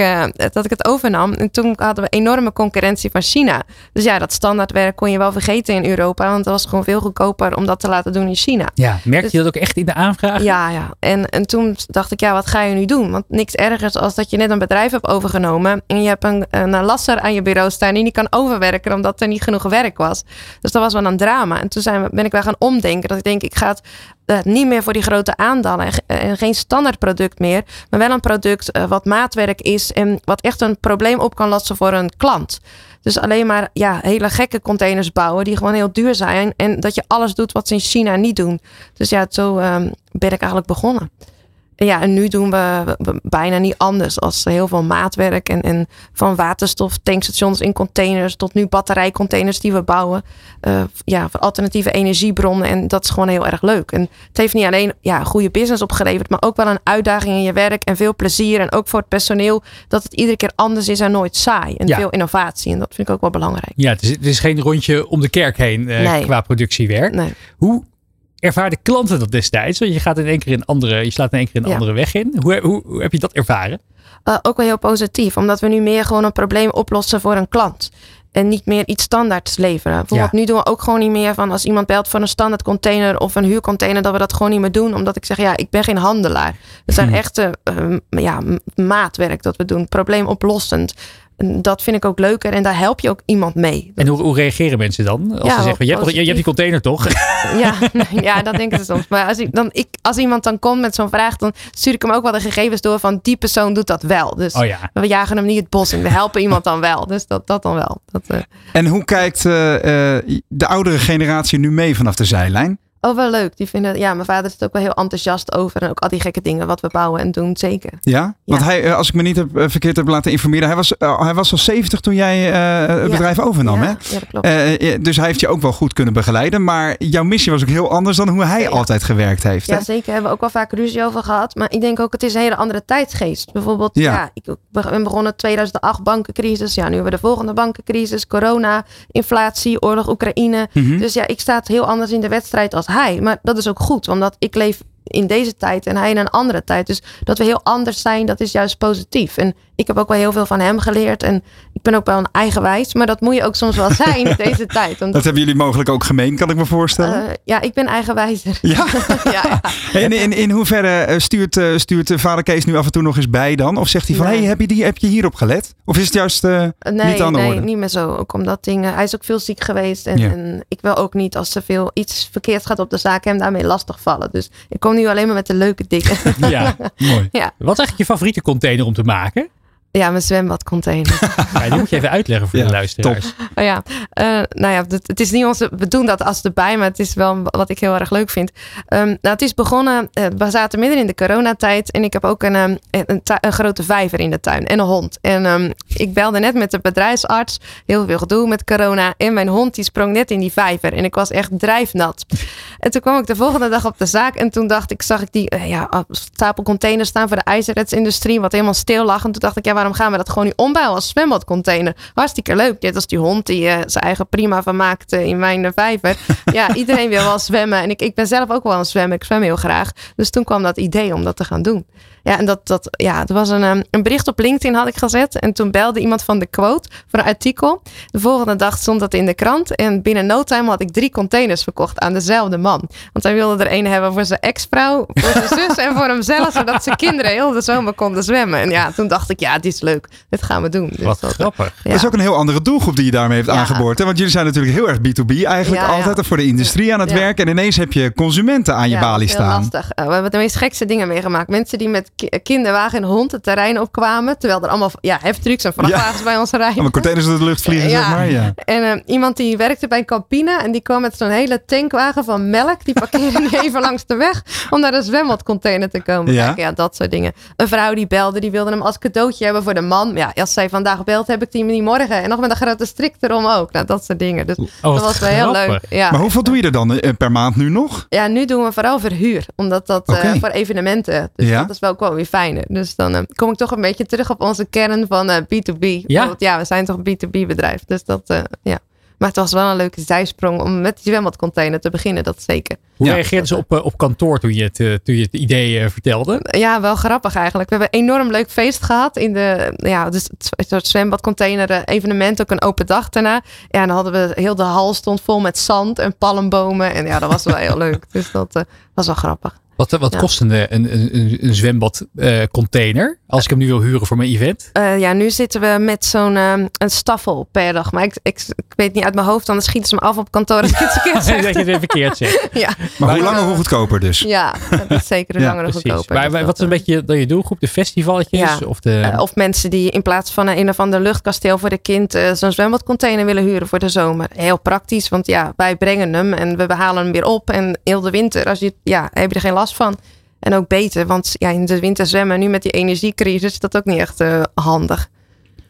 dat ik het overnam. En toen hadden we enorme concurrentie van China. Dus ja, dat standaardwerk kon je wel vergeten in Europa. Want het was gewoon veel goedkoper om dat te laten doen in China. Ja, merkte dus, je dat ook echt in de aanvraag? Ja, ja. En, en toen dacht ik, ja, wat ga je nu doen? Want niks erg ergens als dat je net een bedrijf hebt overgenomen en je hebt een, een lasser aan je bureau staan die niet kan overwerken omdat er niet genoeg werk was. Dus dat was wel een drama. En toen zijn ben ik wel gaan omdenken. Dat ik denk, ik ga het uh, niet meer voor die grote aandalen en, geen standaard product meer, maar wel een product uh, wat maatwerk is en wat echt een probleem op kan lossen voor een klant. Dus alleen maar ja, hele gekke containers bouwen die gewoon heel duur zijn en dat je alles doet wat ze in China niet doen. Dus ja, zo um, ben ik eigenlijk begonnen. Ja, en nu doen we bijna niet anders als heel veel maatwerk en, en van waterstof tankstations in containers tot nu batterijcontainers die we bouwen. Uh, ja, voor alternatieve energiebronnen en dat is gewoon heel erg leuk. En het heeft niet alleen ja, goede business opgeleverd, maar ook wel een uitdaging in je werk en veel plezier. En ook voor het personeel dat het iedere keer anders is en nooit saai. En veel innovatie en dat vind ik ook wel belangrijk. Ja, het is, het is geen rondje om de kerk heen uh, nee. qua productiewerk. Nee. Hoe ervaarden klanten dat destijds? Want je gaat in één keer een andere, je slaat in één keer een andere weg in. Hoe, hoe, hoe, heb je dat ervaren? Uh, ook wel heel positief, omdat we nu meer gewoon een probleem oplossen voor een klant. En niet meer iets standaards leveren. Bijvoorbeeld, nu doen we ook gewoon niet meer van als iemand belt voor een standaard container of een huurcontainer, dat we dat gewoon niet meer doen. Omdat ik zeg, ja, ik ben geen handelaar. Het zijn hm. echte uh, ja, maatwerk dat we doen, probleemoplossend dat vind ik ook leuker en daar help je ook iemand mee. En hoe, hoe reageren mensen dan? Als ze zeggen, je hebt, je, hebt die container toch? Ja, ja dat denken ze soms. Maar als, ik, dan, ik, als iemand dan komt met zo'n vraag, dan stuur ik hem ook wel de gegevens door van die persoon doet dat wel. Dus oh ja. we jagen hem niet het bos in. We helpen iemand dan wel. Dus dat, dat dan wel. Dat, uh... En hoe kijkt uh, de oudere generatie nu mee vanaf de zijlijn? Oh, wel leuk. Die vinden, ja, mijn vader is er ook wel heel enthousiast over. En ook al die gekke dingen wat we bouwen en doen, zeker. Ja? Want hij, eh, als ik me niet heb, eh, verkeerd heb laten informeren, hij was, uh, hij was al 70 toen jij uh, het bedrijf overnam, ja. hè? Ja, dat klopt. dus hij heeft je ook wel goed kunnen begeleiden. Maar jouw missie was ook heel anders dan hoe hij altijd gewerkt heeft. Ja, zeker. Hebben we ook wel vaak ruzie over gehad. Maar ik denk ook, het is een hele andere tijdsgeest. Bijvoorbeeld, ja, ik ben begonnen 2008 bankencrisis. Ja, nu hebben we de volgende bankencrisis. Corona, inflatie, oorlog Oekraïne. Mhm. Dus ja, ik sta heel anders in de wedstrijd als Maar dat is ook goed, omdat ik leef in deze tijd en hij in een andere tijd. Dus dat we heel anders zijn, dat is juist positief. En ik heb ook wel heel veel van hem geleerd. En ik ben ook wel een eigenwijs, maar dat moet je ook soms wel zijn in deze tijd. Want, dat hebben jullie mogelijk ook gemeen, kan ik me voorstellen. Uh, ja, ik ben eigenwijzer. Ja? ja, ja. En in, in hoeverre eh, stuurt, uh, stuurt vader Kees nu af en toe nog eens bij dan? Of zegt hij van, nee. hey, heb, je die, heb je hierop gelet? Of is het juist uh, nee, niet aan de nee, orde? niet meer zo. Ook omdat dingen, hij is ook veel ziek geweest. En, ja. en, ik wil ook niet als er veel iets verkeerd gaat op de zaak hem daarmee lastig vallen. Dus ik kom nu alleen maar met de leuke dingen. Ja, mooi. Ja. Wat is eigenlijk je favoriete container om te maken? Ja, mijn zwembadcontainer. Ja, die moet je even uitleggen voor ja, de luisteraars. Oh ja, uh, nou ja, het, het, is niet onze, we doen dat als erbij, maar het is wel wat ik heel erg leuk vind. Um, nou, het is begonnen, uh, we zaten midden in de coronatijd en ik heb ook een, um, een, een, grote vijver in de tuin en een hond. En um, ik belde net met de bedrijfsarts, heel veel gedoe met corona en mijn hond die sprong net in die vijver en ik was echt drijfnat. En toen kwam ik de volgende dag op de zaak en toen dacht ik, zag ik die uh, ja, stapel containers staan voor de ijzerretsindustrie, wat helemaal stil lag. En toen dacht ik, ja, waarom gaan we dat gewoon niet ombouwen als zwembadcontainer? Hartstikke leuk. Net als die hond die eh, zijn eigen prima van maakt eh, in mijn eh, vijver. ja, iedereen wil wel zwemmen. En ik, ik ben zelf ook wel aan het zwemmen. Ik zwem heel graag. Dus toen kwam dat idee om dat te gaan doen. Ja, en dat, dat, ja, er was een, ehm, een bericht op LinkedIn had ik gezet. En toen belde iemand van de quote voor een artikel. De volgende dag stond dat in de krant. En binnen no time had ik drie containers verkocht aan dezelfde man. Want hij wilde er een hebben voor zijn ex-vrouw, voor zijn zus en voor hemzelf. Zodat zijn kinderen heel de zomer konden zwemmen. En ja, toen dacht ik, ja, dit is leuk. Dit gaan we doen. Dus Wat dat, grappig. ja. Dat is ook een heel andere doelgroep die je daarmee heeft Ja. aangeboord. Hè? Want jullie zijn natuurlijk heel erg B2B eigenlijk Ja, ja. altijd. Voor de industrie aan het Ja. werk. En ineens heb je consumenten aan je Ja, balie staan. lastig. Eh, we hebben de meest gekste dingen meegemaakt. Mensen die met ki- kinderwagen en hond het terrein opkwamen. Terwijl er allemaal ja, heftrucks en vrachtwagens bij ons rijden. Allemaal containers door de lucht vliegen, Ja. zeg maar. Ja. En eh, iemand die werkte bij Campina en die kwam met zo'n hele tankwagen van melk. Die parkeerde die even langs de weg om naar de zwembadcontainer te komen. Ja. Kijken, ja, dat soort dingen. Een vrouw die belde, die wilde hem als cadeautje hebben voor de man. Ja, als zij vandaag belt, heb ik die niet morgen. En nog met een grote strik erom ook. Nou, dat soort dingen. Dus dat was wel heel leuk. Ja. Maar hoeveel doe je er dan eh, per maand nu nog? Ja, nu doen we vooral verhuur. Omdat dat eh, voor evenementen. Dus Ja. dat is wel wel weer fijner. Dus dan eh, kom ik toch een beetje terug op onze kern van eh, B2B. Ja. Want ja, we zijn toch een B2B bedrijf. Dus dat, eh, ja. Maar het was wel een leuke zijsprong om met die zwembadcontainer te beginnen. Dat zeker. Hoe Ja. reageerden ze op, eh, op kantoor toen je het, eh, toen je het idee eh, vertelde? Ja, wel grappig eigenlijk. We hebben een enorm leuk feest gehad in de, ja, dus het soort zwembadcontainer evenement, ook een open dag daarna. Ja, en dan hadden we, heel de hal stond vol met zand en palmbomen. En ja, dat was wel heel leuk. Dus dat was wel grappig. Wat, eh, wat Ja. kost een, eh, een, een, een zwembadcontainer als ik hem nu wil huren voor mijn event? Eh, ja, nu zitten we met zo'n een staffel per dag. Maar ik, ik, ik weet niet uit mijn hoofd, anders schieten ze me af op kantoor als ik het verkeerd dat je het weer verkeerd zegt. ja, Maar hoe langer, hoe goedkoper dus. ja, dat is zeker Ja, langere Precies. goedkoper. Maar, Dus maar dat, wat is een eh, beetje dan je doelgroep? De festivalletjes? Ja. Of de... eh, of mensen die in plaats van een of ander luchtkasteel voor de kind eh, zo'n zwembadcontainer willen huren voor de zomer. Heel praktisch, want ja, wij brengen hem en we halen hem weer op. En heel de winter, als je, ja, heb je er geen last van. En ook beter, want ja, in de winter zwemmen, nu met die energiecrisis, is dat ook niet echt eh, handig.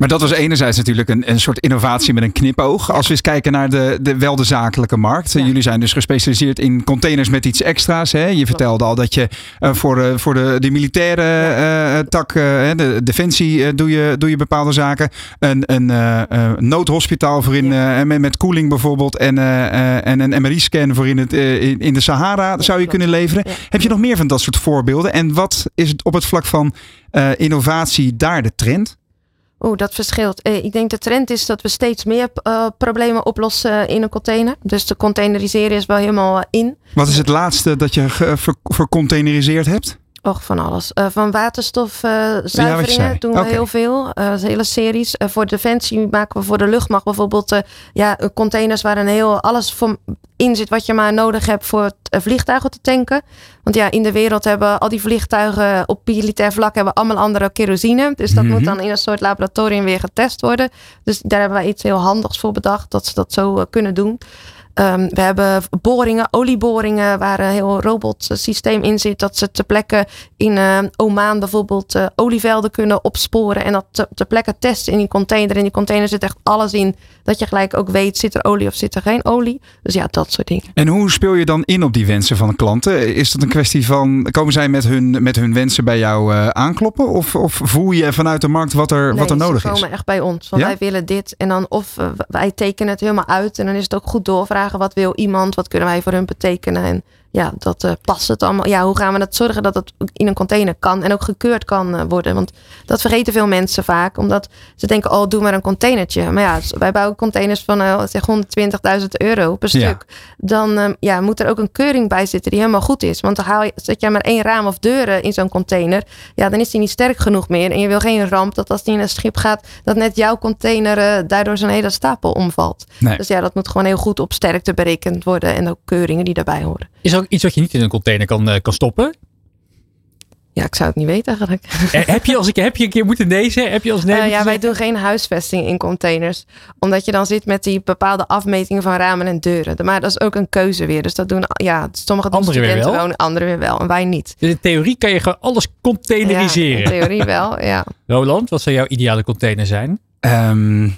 Maar dat was enerzijds natuurlijk een, een soort innovatie met een knipoog. Als we eens kijken naar de, de, wel de zakelijke markt. Ja. Jullie zijn dus gespecialiseerd in containers met iets extra's. Hè? Je vertelde al dat je eh, voor, eh, voor de, de militaire eh, tak, de defensie, doe, je, doe je bepaalde zaken. Een, een noodhospitaal voor in, met, met koeling bijvoorbeeld. En, en een MRI-scan voor in, het, in, in de Sahara zou je kunnen leveren. Heb je nog meer van dat soort voorbeelden? En wat is het op het vlak van innovatie daar de trend? Oeh, dat verschilt. Eh, ik denk de trend is dat we steeds meer eh, problemen oplossen in een container. Dus de containeriseren is wel helemaal eh, in. Wat is het laatste dat je vercontaineriseerd hebt? Och, van alles. Eh, van waterstofzuiveringen zei. doen we heel veel. Eh, hele series. Eh, voor Defensie maken we voor de luchtmacht bijvoorbeeld ja, containers waar een heel alles voor in zit wat je maar nodig hebt voor het, vliegtuigen te tanken. Want ja, in de wereld hebben al die vliegtuigen op militair vlak hebben allemaal andere kerosine. Dus dat Mhm. moet dan in een soort laboratorium weer getest worden. Dus daar hebben wij iets heel handigs voor bedacht dat ze dat zo kunnen doen. Ehm, we hebben boringen, olieboringen, waar een heel robotsysteem in zit. Dat ze ter plekke in eh, Oman bijvoorbeeld eh, olievelden kunnen opsporen. En dat te- ter plekke testen in die container. In die container zit echt alles in. Dat je gelijk ook weet, zit er olie of zit er geen olie. Dus ja, dat soort dingen. En hoe speel je dan in op die wensen van de klanten? Is dat een kwestie van, komen zij met hun, met hun wensen bij jou eh, aankloppen? Of, of voel je vanuit de markt wat er, wat er Nee, nodig ze is? komen echt bij ons. Want Ja? wij willen dit. En dan of eh, wij tekenen het helemaal uit. En dan is het ook goed doorvragen. Wat wil iemand? Wat kunnen wij voor hun betekenen? En ja, dat eh, past het allemaal. Ja, hoe gaan we dat zorgen dat het in een container kan. En ook gekeurd kan eh, worden. Want dat vergeten veel mensen vaak. Omdat ze denken, oh, doe maar een containertje. Maar ja, wij bouwen containers van eh, zeg 120.000 euro per Ja. stuk. Dan ja, moet er ook een keuring bij zitten die helemaal goed is. Want dan haal je, zet jij maar één raam of deuren in zo'n container. Ja, dan is die niet sterk genoeg meer. En je wil geen ramp dat als die in een schip gaat, dat net jouw container daardoor zo'n hele stapel omvalt. Nee. Dus ja, dat moet gewoon heel goed op sterkte berekend worden. En ook keuringen die daarbij horen. Is er ook iets wat je niet in een container kan, eh, kan stoppen? Ja, ik zou het niet weten eigenlijk. Eh, heb, je als ik, heb je een keer moeten nezen? Heb je als nee Eh, ja, wij zeggen? doen geen huisvesting in containers. Omdat je dan zit met die bepaalde afmetingen van ramen en deuren. Maar dat is ook een keuze weer. Dus dat doen ja, sommige doen Anderen weer studenten wel? wonen, anderen weer wel. En wij niet. Dus in theorie kan je gewoon alles containeriseren. Ja, in theorie wel, ja. Roland, wat zou jouw ideale container zijn? Ehm,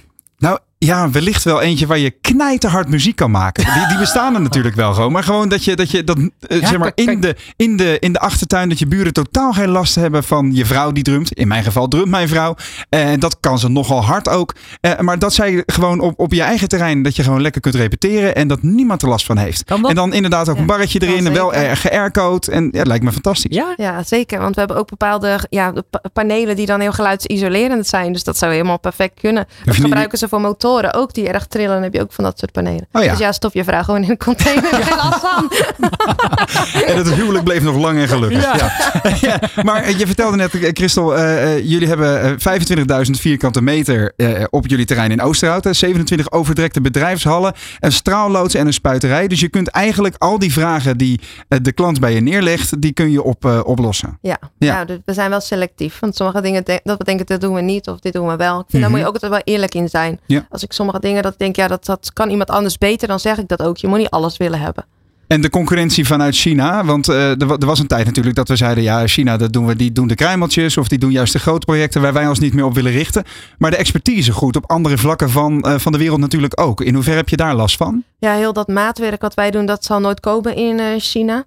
ja, wellicht wel eentje waar je knijterhard muziek kan maken. Die, die bestaan er natuurlijk wel gewoon. Maar gewoon dat je dat, je, dat eh, Ja, zeg maar, kijk, in, de, in, de, in de achtertuin dat je buren totaal geen last hebben van je vrouw die drumt. In mijn geval drumt mijn vrouw. En dat kan ze nogal hard ook. Eh, maar dat zij gewoon op, op je eigen terrein, dat je gewoon lekker kunt repeteren. En dat niemand er last van heeft. Kan dat? En dan inderdaad ook Ja, een barretje erin. En wel geaircode. En ja, het lijkt me fantastisch. Ja? Ja, zeker. Want we hebben ook bepaalde ja, panelen die dan heel geluidsisolerend zijn. Dus dat zou helemaal perfect kunnen. Dat gebruiken ze voor motoren ook die erg trillen. Dan heb je ook van dat soort panelen. Oh ja. Dus ja, stop je vrouw gewoon in een container. Geen last van. En het huwelijk bleef nog lang en gelukkig. Ja. Ja. Maar eh, je vertelde net, eh, Christel, eh, eh, jullie hebben eh, 25.000 vierkante meter eh, op jullie terrein in Oosterhout. hè. 27 overdekte bedrijfshallen, een straalloods en een spuiterij. Dus je kunt eigenlijk al die vragen die de klant bij je neerlegt, die kun je op, eh, oplossen. Ja, Ja. ja. dus we zijn wel selectief. Want sommige dingen de- dat we denken, dat doen we niet. Of dit doen we wel. Ik vind, Daar moet je ook altijd wel eerlijk in zijn. Ja. Als ik sommige dingen dat denk, ja, dat, dat kan iemand anders beter. Dan zeg ik dat ook. Je moet niet alles willen hebben. En de concurrentie vanuit China, want eh, er, er was een tijd natuurlijk dat we zeiden, ja, China, dat doen we, die doen de kruimeltjes of die doen juist de grote projecten waar wij ons niet meer op willen richten. Maar de expertise goed op andere vlakken van, eh, van de wereld natuurlijk ook. In hoeverre heb je daar last van? Ja, heel dat maatwerk wat wij doen, dat zal nooit komen in eh, China.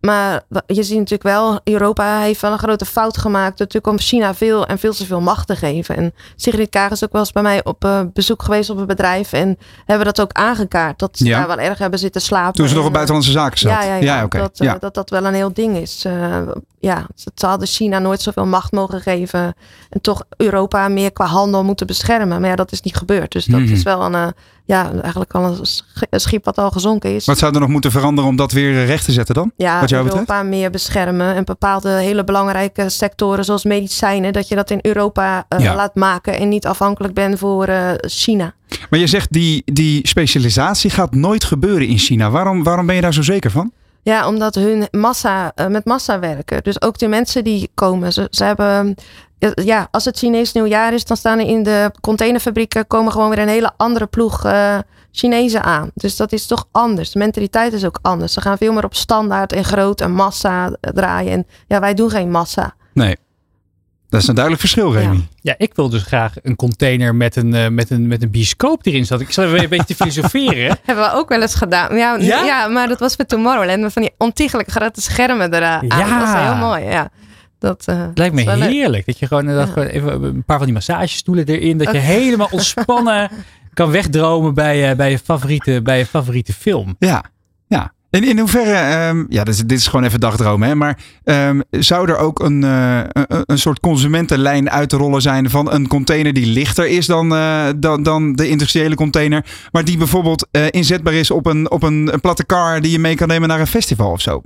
Maar je ziet natuurlijk wel, Europa heeft wel een grote fout gemaakt. Natuurlijk om China veel en veel te veel macht te geven. En Sigrid Kaag is ook wel eens bij mij op eh, bezoek geweest op een bedrijf. En hebben dat ook aangekaart. Dat ze Ja. daar wel erg hebben zitten slapen. Toen ze nog op eh, buitenlandse zaken zat. Ja, ja, ja. Dat, eh, dat dat wel een heel ding is. Ja, ze hadden China nooit zoveel macht mogen geven. En toch Europa meer qua handel moeten beschermen. Maar ja, dat is niet gebeurd. Dus dat Mhm. is wel een, ja, eigenlijk al een sch- een schip wat al gezonken is. Wat zou er nog moeten veranderen om dat weer recht te zetten dan? ja, wat jou? Europa meer beschermen. En bepaalde hele belangrijke sectoren zoals medicijnen. Dat je dat in Europa eh, Ja. laat maken. En niet afhankelijk bent voor eh, China. Maar je zegt die, die specialisatie gaat nooit gebeuren in China. Waarom, waarom ben je daar zo zeker van? Ja, omdat hun massa, eh, met massa werken. Dus ook de mensen die komen. Ze, hebben, ja, als het Chinees nieuwjaar is, dan staan er in de containerfabrieken komen gewoon weer een hele andere ploeg eh, Chinezen aan. Dus dat is toch anders. De mentaliteit is ook anders. Ze gaan veel meer op standaard en groot en massa eh, draaien. En ja, wij doen geen massa. Nee. Dat is een duidelijk verschil, Remy. Ja, ik wil dus graag een container met een, eh, met een, met een bioscoop erin zat. Ik zat even een beetje te filosoferen. Hebben we ook wel eens gedaan. Ja, Ja? ja? maar dat was voor Tomorrowland. Met van die ontiegelijk grote schermen eraan. Ja. Dat was heel mooi, ja. Dat eh, Het lijkt me leuk. heerlijk. Dat je gewoon, eh, dat Ja. gewoon even een paar van die massagestoelen erin. Dat je helemaal ontspannen kan wegdromen bij, eh, bij, je favoriete, bij je favoriete film. Ja, ja. En in hoeverre, ehm, ja, dit is, dit is gewoon even dagdromen, hè, maar ehm, zou er ook een, eh, een, een soort consumentenlijn uit te rollen zijn van een container die lichter is dan, eh, dan, dan de industriële container, maar die bijvoorbeeld eh, inzetbaar is op een, op een, een platte car die je mee kan nemen naar een festival of zo?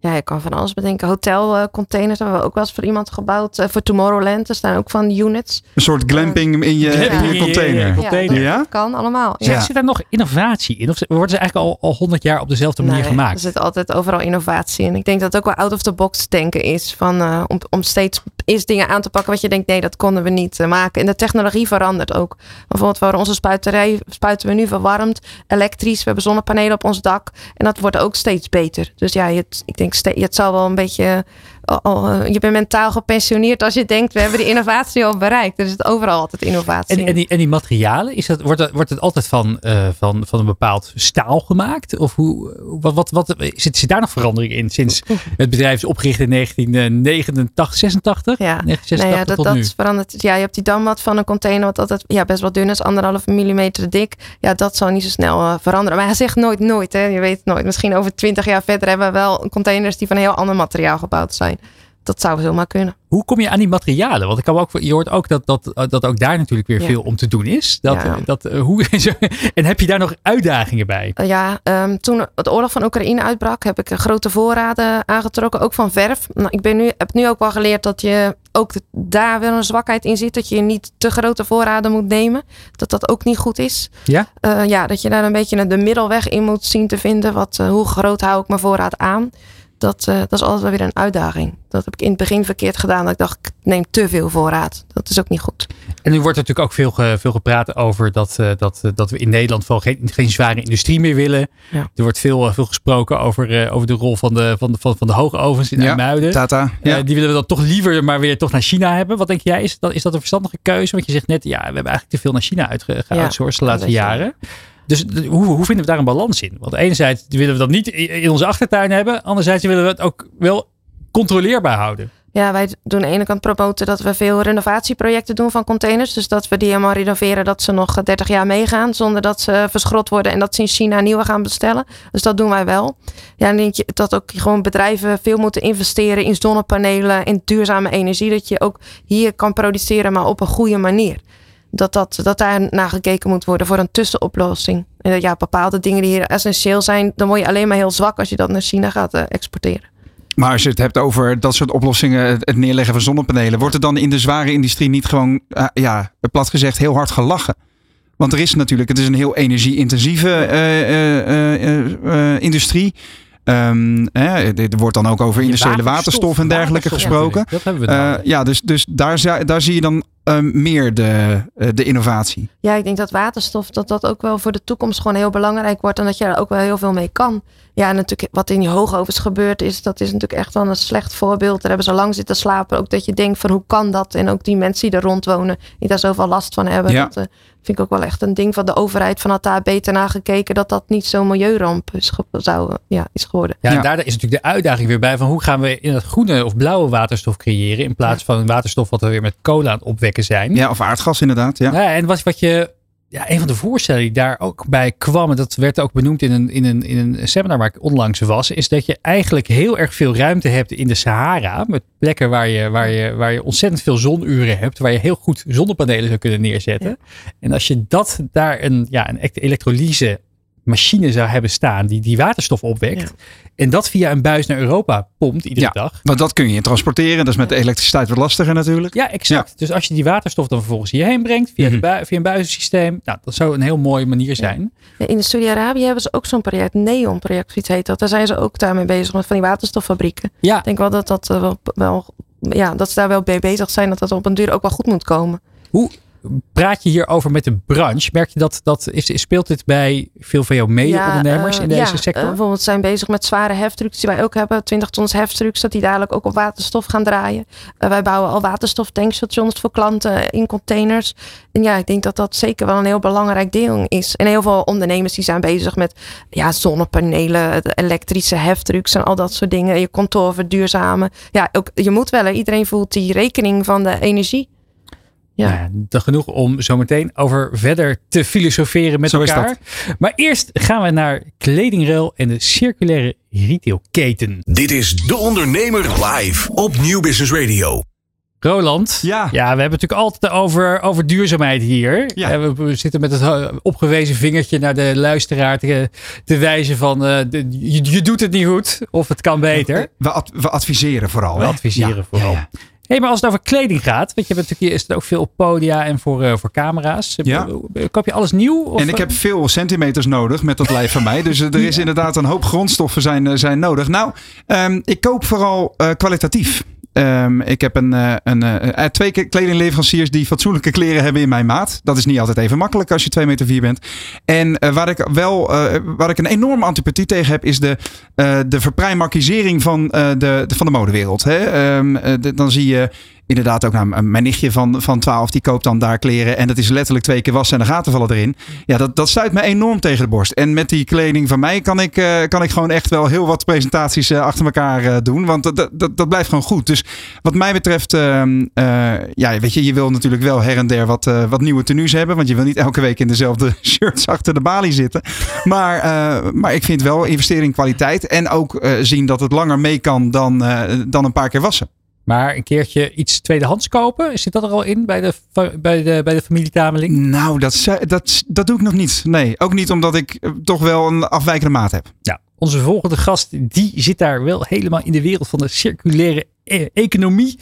Ja, je kan van alles bedenken. Hotelcontainers hebben we ook wel eens voor iemand gebouwd. eh, voor Tomorrowland. Er staan ook van units. Een soort glamping in je, Glamping in je container. Ja, Ja, container. dat Ja? kan allemaal. Zit, Ja. zit daar nog innovatie in? Of worden ze eigenlijk al, al 100 jaar op dezelfde manier Nee, Er gemaakt? zit altijd overal innovatie in. Ik denk dat het ook wel out of the box denken is. Van, eh, om, om steeds eerst dingen aan te pakken wat je denkt, nee, dat konden we niet eh, maken. En de technologie verandert ook. Bijvoorbeeld voor onze spuiterij spuiten we nu verwarmd, elektrisch. We hebben zonnepanelen op ons dak. En dat wordt ook steeds beter. Dus ja, je, ik denk, ste- het zal wel een beetje... al- al, eh, je bent mentaal gepensioneerd als je denkt, we hebben die innovatie al bereikt. Er is overal altijd innovatie. En, en, die, en die materialen, is dat, wordt, dat, wordt het altijd van, eh, van, van een bepaald staal gemaakt? Of hoe, wat, wat, wat, zit, zit daar nog verandering in sinds het bedrijf is opgericht in 1989, 86? Ja, 1986 nee, ja dat, tot dat nu. verandert. Ja, je hebt die dammat van een container wat altijd ja, best wel dun is, anderhalf millimeter dik. Ja, dat zal niet zo snel eh, veranderen. Maar hij zegt nooit nooit, hè. Je weet het nooit. Misschien over twintig jaar verder hebben we wel containers die van een heel ander materiaal gebouwd zijn. Dat zou zomaar kunnen. Hoe kom je aan die materialen? Want ik kan ook, je hoort ook dat, dat, dat ook daar natuurlijk weer Ja. veel om te doen is. Dat, Ja. dat, eh, hoe, en heb je daar nog uitdagingen bij? Eh, ja, ehm, toen het oorlog van Oekraïne uitbrak, heb ik grote voorraden aangetrokken, ook van verf. Nou, ik ben nu, heb nu ook wel geleerd dat je ook daar wel een zwakheid in zit. Dat je niet te grote voorraden moet nemen. Dat dat ook niet goed is. Ja? Eh, ja, dat je daar een beetje de middelweg in moet zien te vinden. Wat, hoe groot hou ik mijn voorraad aan? Dat, eh, dat is altijd wel weer een uitdaging. Dat heb ik in het begin verkeerd gedaan. Dat ik dacht, ik neem te veel voorraad. Dat is ook niet goed. En nu wordt er natuurlijk ook veel, ge- veel gepraat over dat, eh, dat, eh, dat we in Nederland vooral geen, geen zware industrie meer willen. Ja. Er wordt veel, veel gesproken over, eh, over de rol van de, van de, van, van de hoogovens in Ja, IJmuiden. Tata. Ja. Die willen we dan toch liever maar weer toch naar China hebben. Wat denk jij? Is dat, is dat een verstandige keuze? Want je zegt net, ja, we hebben eigenlijk te veel naar China uitge- geoutsourced de Ja, laatste is wel. Dus hoe, hoe vinden we daar een balans in? Want enerzijds willen we dat niet in onze achtertuin hebben. Anderzijds willen we het ook wel controleerbaar houden. Ja, wij doen aan de ene kant promoten dat we veel renovatieprojecten doen van containers. Dus dat we die helemaal renoveren dat ze nog 30 jaar meegaan. Zonder dat ze verschrot worden en dat ze in China nieuwe gaan bestellen. Dus dat doen wij wel. Ja, en denk je dat ook gewoon bedrijven veel moeten investeren in zonnepanelen, in duurzame energie. Dat je ook hier kan produceren, maar op een goede manier. Dat, dat, dat daar naar gekeken moet worden voor een tussenoplossing. En dat ja, bepaalde dingen die hier essentieel zijn, dan word je alleen maar heel zwak als je dat naar China gaat eh, exporteren. Maar als je het hebt over dat soort oplossingen, het neerleggen van zonnepanelen, wordt er dan in de zware industrie niet gewoon, eh, ja, plat gezegd, heel hard gelachen? Want er is natuurlijk, het is een heel energie-intensieve eh, eh, eh, industrie. Ehm, hè, er wordt dan ook over industriële waterstof en dergelijke waterstof gesproken. natuurlijk. Dat hebben we nodig. ja, dus, dus daar, daar zie je dan eh, meer de, eh, de innovatie. Ja, ik denk dat waterstof dat dat ook wel voor de toekomst gewoon heel belangrijk wordt en dat je er ook wel heel veel mee kan. Ja, en natuurlijk wat in die hoogovens gebeurd is, dat is natuurlijk echt wel een slecht voorbeeld. Daar hebben ze lang zitten slapen. Ook dat je denkt van hoe kan dat? En ook die mensen die er rond wonen, die daar zoveel last van hebben. Ja. Dat eh, vind ik ook wel echt een ding van de overheid. Van had daar beter naar gekeken dat dat niet zo'n milieuramp is, ge- zou, ja, is geworden. Ja, en Ja. daar is natuurlijk de uitdaging weer bij van hoe gaan we in het groene of blauwe waterstof creëren in plaats van waterstof wat we weer met cola aan het opwekken zijn. Ja, of aardgas inderdaad. Ja. Ja, en wat, wat je, ja, een van de voorstellen die daar ook bij kwam, en dat werd ook benoemd in een, in, een, in een seminar waar ik onlangs was, is dat je eigenlijk heel erg veel ruimte hebt in de Sahara. Met plekken waar je, waar je, waar je ontzettend veel zonuren hebt, waar je heel goed zonnepanelen zou kunnen neerzetten. En als je dat daar een, ja, een elektrolyse machine zou hebben staan die die waterstof opwekt. Ja. En dat via een buis naar Europa pompt iedere Ja. dag. Want dat kun je transporteren. Dat is met de elektriciteit wat lastiger natuurlijk. Ja, exact. Dus als je die waterstof dan vervolgens hierheen brengt via, de Mhm. bui- via een buizensysteem. Nou, dat zou een heel mooie manier zijn. Ja, In Saudi-Arabië hebben ze ook zo'n project, Neon project, zoiets heet dat. Daar zijn ze ook daarmee bezig met van die waterstoffabrieken. Ja, Ik denk wel dat dat eh, wel, wel ja, dat ze daar wel mee bezig zijn. Dat dat op een duur ook wel goed moet komen. hoe praat je hierover met de branche? Merk je dat, dat is, speelt dit bij veel van jouw mede-ondernemers Ja, in eh, deze ja, sector? eh, bijvoorbeeld zijn bezig met zware heftrucks die wij ook hebben. 20 tons heftrucks, dat die dadelijk ook op waterstof gaan draaien. Eh, wij bouwen al waterstoftankstations voor klanten in containers. En ja, ik denk dat dat zeker wel een heel belangrijk deel is. En heel veel ondernemers die zijn bezig met ja, zonnepanelen, elektrische heftrucks en al dat soort dingen. Je kantoor verduurzamen. Ja, ook, je moet wel. Iedereen voelt die rekening van de energie. Ja. Ja. dan genoeg om zo meteen over verder te filosoferen met Zo is elkaar. Maar eerst gaan we naar kledingruil en de circulaire retailketen. Dit is De Ondernemer live op Nieuw Business Radio. Roland, Ja. ja, we hebben het natuurlijk altijd over, over duurzaamheid hier. Ja. We, we zitten met het eh, opgewezen vingertje naar de luisteraar te, te wijzen van eh, de- je, je doet het niet goed of het kan beter. We, ad- we adviseren vooral. We hè? adviseren Ja, vooral. ja, Hé, maar als het over kleding gaat, weet je, hebt natuurlijk, is het ook veel op podia en voor, eh, voor camera's. Ja. Koop je alles nieuw? Of, En ik heb veel centimeters nodig met dat lijf van mij. Dus eh, er is inderdaad een hoop grondstoffen zijn, eh, zijn nodig. Nou, ehm, ik koop vooral eh, kwalitatief. Ehm, ik heb een, eh, een, eh, eh, twee kledingleveranciers die fatsoenlijke kleren hebben in mijn maat. Dat is niet altijd even makkelijk als je 2 meter 4 bent. En waar ik wel waar ik een enorme antipathie tegen heb, is de, eh de verprijmarkisering van, de, de- van de modewereld. Hè? Ehm, eh, dan zie je inderdaad ook nou, mijn nichtje van, van 12, die koopt dan daar kleren. En dat is letterlijk twee keer wassen en de gaten vallen erin. Ja, dat, dat stuit me enorm tegen de borst. En met die kleding van mij kan ik, eh, kan ik gewoon echt wel heel wat presentaties eh, achter elkaar eh, doen. Want dat, dat, dat, blijft gewoon goed. Dus wat mij betreft, ehm, eh, ja, weet je, je wil natuurlijk wel her en der wat, wat nieuwe tenues hebben. Want je wil niet elke week in dezelfde shirts achter de balie zitten. Maar, maar ik vind wel investering in kwaliteit. En ook zien dat het langer mee kan dan, dan een paar keer wassen. Maar een keertje iets tweedehands kopen, zit dat er al in bij de, bij de, bij de familie Tameling? Nou, dat, dat, dat doe ik nog niet. Nee, ook niet omdat ik eh, toch wel een afwijkende maat heb. Nou, onze volgende gast, die zit daar wel helemaal in de wereld van de circulaire e- economie.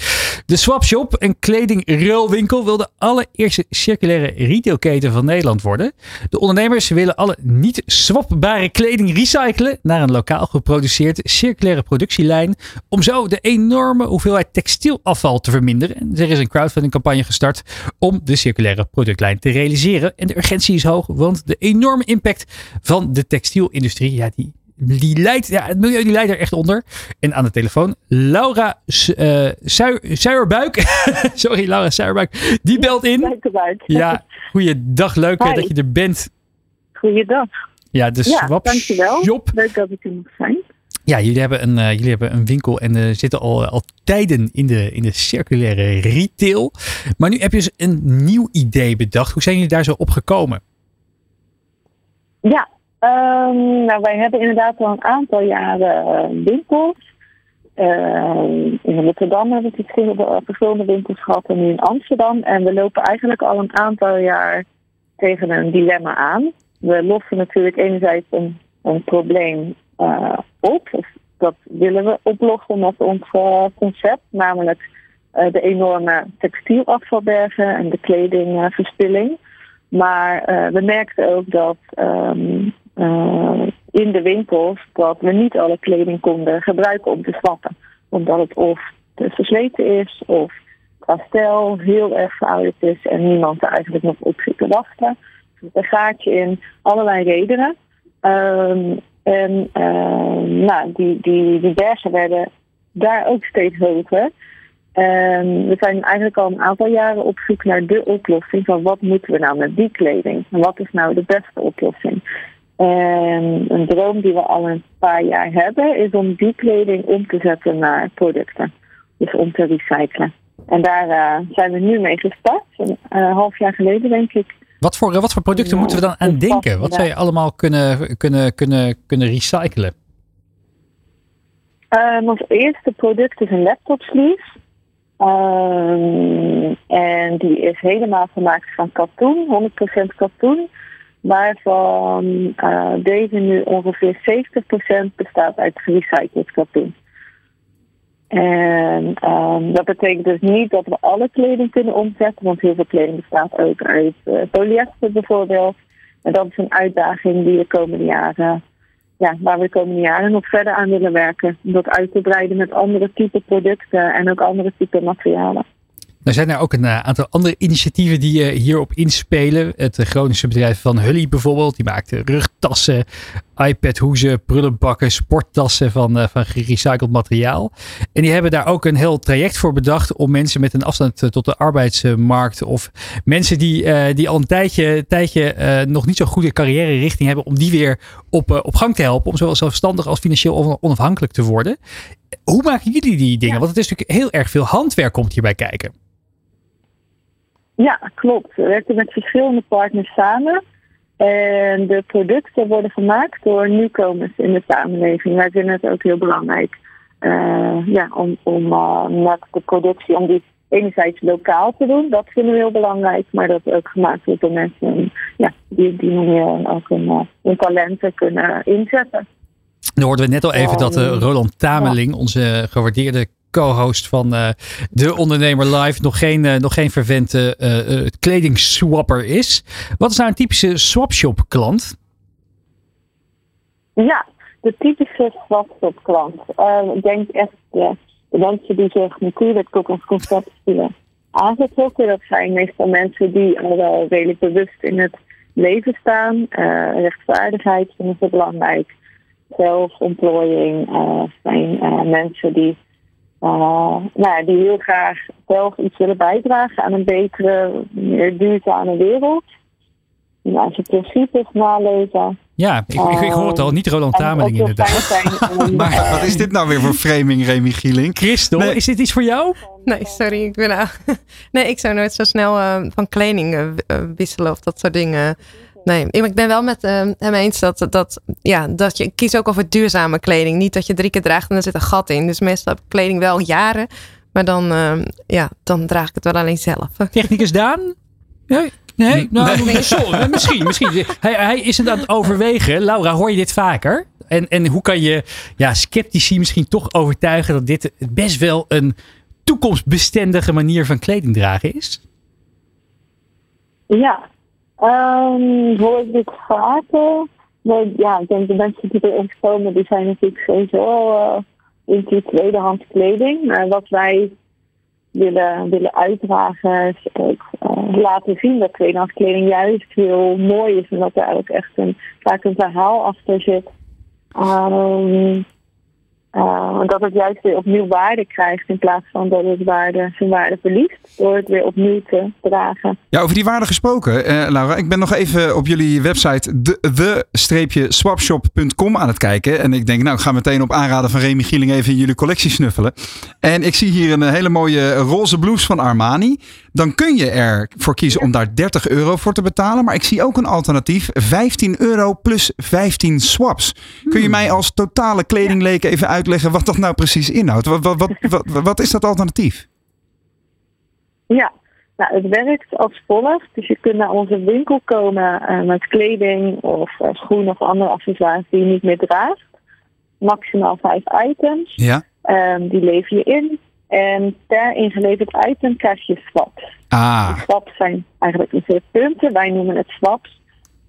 De Swapshop, een kledingruilwinkel, wil de allereerste circulaire retailketen van Nederland worden. De ondernemers willen alle niet swapbare kleding recyclen naar een lokaal geproduceerde circulaire productielijn. Om zo de enorme hoeveelheid textielafval te verminderen. En er is een crowdfundingcampagne gestart om de circulaire productlijn te realiseren. En de urgentie is hoog, want de enorme impact van de textielindustrie, ja, die die leidt, ja, het milieu die leidt er echt onder. En aan de telefoon, Laura uh, Suijerbuik. Sorry, Laura Suijerbuik. Die belt in. Ja, goeiedag. Leuk Hi. dat je er bent. Goeiedag. Ja, de Ja, Swap dankjewel. Shop. Leuk dat ik er mag zijn. Ja, jullie hebben een, eh, jullie hebben een winkel en uh, zitten al, al tijden in de, in de circulaire retail. Maar nu heb je dus een nieuw idee bedacht. Hoe zijn jullie daar zo op gekomen? Ja, um, wij hebben inderdaad al een aantal jaren uh, winkels. Uh, in Rotterdam hebben we verschillende, verschillende winkels gehad en nu in Amsterdam. En we lopen eigenlijk al een aantal jaar tegen een dilemma aan. We lossen natuurlijk enerzijds een, een probleem uh, op. Of dat willen we oplossen met ons concept, namelijk de enorme textielafvalbergen en de kledingverspilling. Maar we merkten ook dat um, in de winkels dat we niet alle kleding konden gebruiken om te swappen. Omdat het of te versleten is of qua stijl heel erg verouderd is en niemand er eigenlijk nog op zit te wachten. Er zit een gaatje in, allerlei redenen. Um, en uh, nou, die, die, die bergen werden daar ook steeds hoger. En we zijn eigenlijk al een aantal jaren op zoek naar de oplossing van wat moeten we nou met die kleding? En wat is nou de beste oplossing? En een droom die we al een paar jaar hebben is om die kleding om te zetten naar producten. Dus om te recyclen. En daar uh, zijn we nu mee gestart, een uh, half jaar geleden denk ik. Wat voor, wat voor producten ja, moeten we dan aan denken? Wat zou je allemaal kunnen, kunnen, kunnen, kunnen recyclen? Um, ons eerste product is een laptop sleeve. Um, en die is helemaal gemaakt van katoen, 100% katoen. Waarvan uh, deze nu ongeveer 70% bestaat uit gerecycled katoen. En um, dat betekent dus niet dat we alle kleding kunnen omzetten, want heel veel kleding bestaat ook uit uh, polyester bijvoorbeeld. En dat is een uitdaging die de komende jaren, ja, waar we de komende jaren nog verder aan willen werken. Om dat uit te breiden met andere type producten en ook andere type materialen. Er zijn er ook een aantal andere initiatieven die uh, hierop inspelen. Het Groningse bedrijf van Hully bijvoorbeeld. Die maakt rugtassen, iPad-hoezen, prullenbakken, sporttassen van, van gerecycled materiaal. En die hebben daar ook een heel traject voor bedacht om mensen met een afstand tot de arbeidsmarkt of mensen die, die al een tijdje, tijdje nog niet zo'n goede carrière richting hebben, om die weer op, op gang te helpen. Om zowel zelfstandig als financieel onafhankelijk te worden. Hoe maken jullie die dingen? Ja. Want het is natuurlijk heel erg veel handwerk komt hierbij kijken. Ja, klopt. We werken met verschillende partners samen. En de producten worden gemaakt door nieuwkomers in de samenleving. Wij vinden het ook heel belangrijk uh, ja, om, om uh, met de productie, om die enerzijds lokaal te doen. Dat vinden we heel belangrijk. Maar dat ook gemaakt wordt door mensen ja, die op die manier ook hun, hun talenten kunnen inzetten. Dan hoorden we net al even dat Roland Tameling, onze gewaardeerde co-host van uh, De Ondernemer Live nog geen, uh, nog geen vervente uh, kledingswapper is. Wat is nou een typische swapshop klant? Ja, de typische swapshop klant. ik denk echt de mensen die zich natuurlijk ook ons concept willen aangetrokken. Dat zijn meestal mensen die al wel redelijk bewust in het leven staan. rechtvaardigheid vinden ze belangrijk. Zelfontplooiing zijn mensen die uh, nou, die heel graag zelf iets willen bijdragen aan een betere, meer duurzame wereld. Nou, zijn principes nalezen. Ja, ik, ik, ik hoor het al. Niet Roland Tameling inderdaad. Zijn, maar uh, wat is dit nou weer voor framing, Remy Gieling? Christel, nee. is dit iets voor jou? Nee, sorry. Ik ben, nee, ik zou nooit zo snel uh, van kleding uh, wisselen of dat soort dingen. Nee, ik ben wel met uh, hem eens dat, dat, ja, dat je kiest ook over duurzame kleding. Niet dat je drie keer draagt en er zit een gat in. Dus meestal heb ik kleding wel jaren. Maar dan, uh, ja, dan draag ik het wel alleen zelf. Technicus Daan? Nee? Nee? Nou, nee. Sorry, misschien. misschien. Hij, hij is het aan het overwegen. Laura, hoor je dit vaker? En, en hoe kan je ja, sceptici misschien toch overtuigen dat dit best wel een toekomstbestendige manier van kleding dragen is? Ja, um, hoor ik dit vaker? Ja, ik denk de mensen die erin komen, die zijn natuurlijk sowieso uh, into tweedehands kleding. Maar wat wij willen, willen uitdragen is ook uh, laten zien dat tweedehands kleding juist heel mooi is. En dat er ook echt een, vaak een verhaal achter zit. Um, uh, dat het juist weer opnieuw waarde krijgt in plaats van dat het waarde, zijn waarde verliest. Door het weer opnieuw te dragen. Ja, over die waarde gesproken, uh, Laura. Ik ben nog even op jullie website de-swapshop.com aan het kijken. En ik denk, nou, ik ga meteen op aanraden van Remy Gieling even in jullie collectie snuffelen. En ik zie hier een hele mooie roze blouse van Armani. Dan kun je ervoor kiezen om daar 30 euro voor te betalen. Maar ik zie ook een alternatief. 15 euro plus 15 swaps. Kun je mij als totale kledingleek even uitleggen wat dat nou precies inhoudt? Wat, wat, wat, is dat alternatief? Ja, nou, het werkt als volgt. Dus je kunt naar onze winkel komen uh, met kleding of uh, schoenen of andere accessoires die je niet meer draagt. Maximaal vijf items. Ja. Um, die lever je in. En per ingeleverd item krijg je swaps. Ah. Swaps zijn eigenlijk een soort punten. Wij noemen het swaps.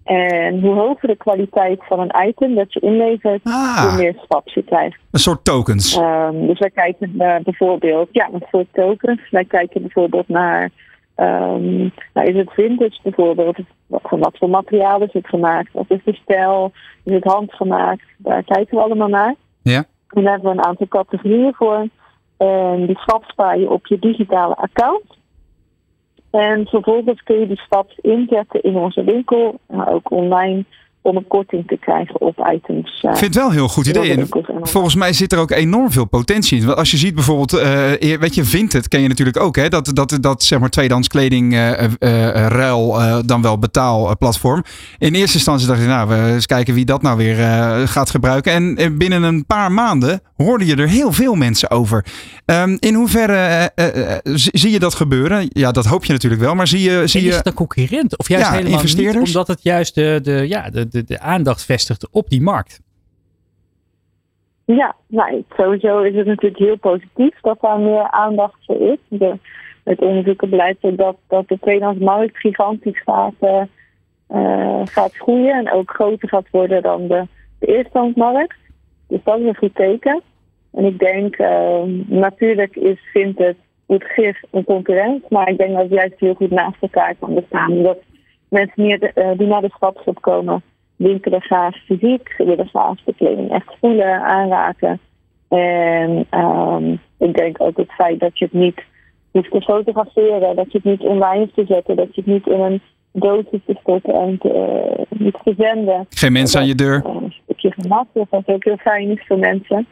En hoe hoger de kwaliteit van een item dat je inlevert, Ah. hoe meer swaps je krijgt. Een soort tokens. Um, dus wij kijken naar bijvoorbeeld, ja, een soort tokens. Wij kijken bijvoorbeeld naar, um, nou is het vintage bijvoorbeeld? Van wat voor materiaal is het gemaakt? Wat is de stijl? Is het handgemaakt? Daar kijken we allemaal naar. Ja. En daar hebben we een aantal categorieën voor. En die swaps spaar je op je digitale account. En vervolgens kun je die swaps inzetten in onze winkel, maar ook online, om een korting te krijgen op items. Ik vind het wel een heel goed idee. En volgens mij zit er ook enorm veel potentie in. Want als je ziet bijvoorbeeld, uh, weet je, Vinted ken je natuurlijk ook, hè? Dat, dat, dat zeg maar tweedehands kleding uh, uh, ruil dan wel betaalplatform. In eerste instantie dacht ik, nou, we eens kijken wie dat nou weer gaat gebruiken. En binnen een paar maanden hoorde je er heel veel mensen over. Um, in hoeverre zie je dat gebeuren? Ja, dat hoop je natuurlijk wel, maar zie je... Zie is je... het een concurrent? Of juist ja, helemaal investeerders? niet, omdat het juist de, de, ja, de, de, de aandacht vestigt op die markt? Ja, nou, sowieso is het natuurlijk heel positief dat daar meer aandacht voor is. De, het onderzoeken blijkt dat, dat de tweedehandsmarkt gigantisch gaat, uh, uh, gaat groeien en ook groter gaat worden dan de, de eerstehandsmarkt. Dus dat is een goed teken. En ik denk, uh, natuurlijk is Vinted het gif een concurrent, maar ik denk dat het juist heel goed naast elkaar kan bestaan. Dat mensen meer de, die naar de stapshop komen, winkelen graag fysiek, willen graag de kleding echt voelen, aanraken. En um, ik denk ook het feit dat je het niet hoeft te fotograferen, dat je het niet online hoeft te zetten, dat je het niet in een doosje te stoppen en te, uh, niet te zenden. Geen mensen aan je deur. Een stukje gemakkelijk, wat ook heel fijn is voor mensen.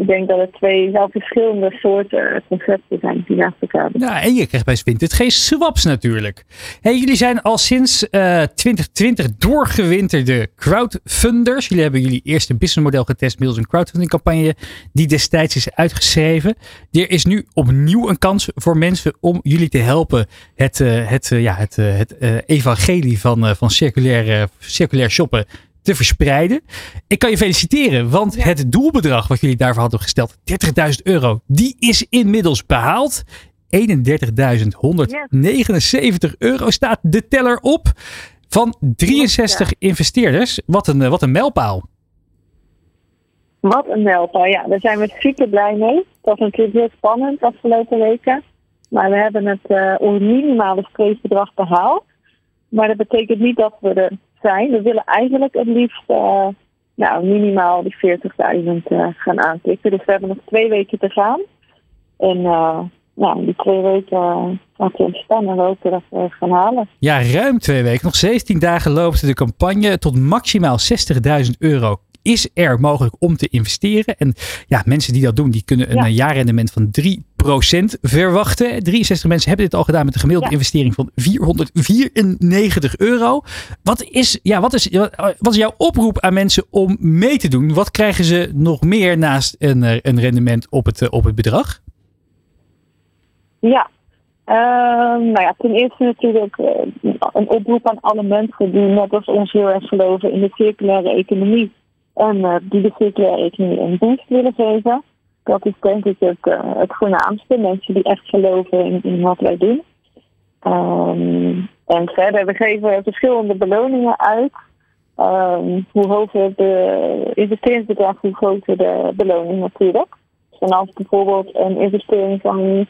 Ik denk dat het twee wel verschillende soorten concepten zijn die naast elkaar. Ja, en je krijgt bij Vinted geen swaps natuurlijk. Jullie zijn al sinds uh, 2020 doorgewinterde crowdfunders. Jullie hebben jullie eerste businessmodel getest middels een crowdfunding campagne die destijds is uitgeschreven. Er is nu opnieuw een kans voor mensen om jullie te helpen het, uh, het, uh, ja, het, het evangelie van, van circulair, circulair shoppen te verspreiden. Ik kan je feliciteren, want ja. het doelbedrag wat jullie daarvoor hadden gesteld, 30.000 euro, die is inmiddels behaald. 31.179 euro staat de teller op van 63 ja. investeerders. Wat een, wat een mijlpaal. Wat een mijlpaal, ja. Daar zijn we super blij mee. Het was natuurlijk heel spannend de afgelopen weken. Maar we hebben het uh, minimale streefbedrag behaald. Maar dat betekent niet dat we er zijn. We willen eigenlijk het liefst uh, nou, minimaal die 40.000 uh, gaan aanklikken. Dus we hebben nog twee weken te gaan. En uh, nou, die twee weken laten we staan en hopen dat we gaan halen. Ja, ruim twee weken. Nog 17 dagen loopt de campagne. Tot maximaal 60.000 euro is er mogelijk om te investeren. En ja, mensen die dat doen, die kunnen een ja. jaarrendement van 3% verwachten. 63 mensen hebben dit al gedaan met een gemiddelde ja. investering van 494 euro. Wat is, ja, wat, is, wat is jouw oproep aan mensen om mee te doen? Wat krijgen ze nog meer naast een, een rendement op het, op het bedrag? Ja, Uh, nou ja, ten eerste natuurlijk uh, een oproep aan alle mensen die net als ons heel erg geloven in de circulaire economie. En uh, die de economie een boost willen geven. Dat is denk ik het, uh, het voornaamste. Mensen die echt geloven in, in wat wij doen. Um, en verder, we geven verschillende beloningen uit. Um, hoe hoger de investeringsbedrag, hoe groter de beloning natuurlijk. En als bijvoorbeeld een investering van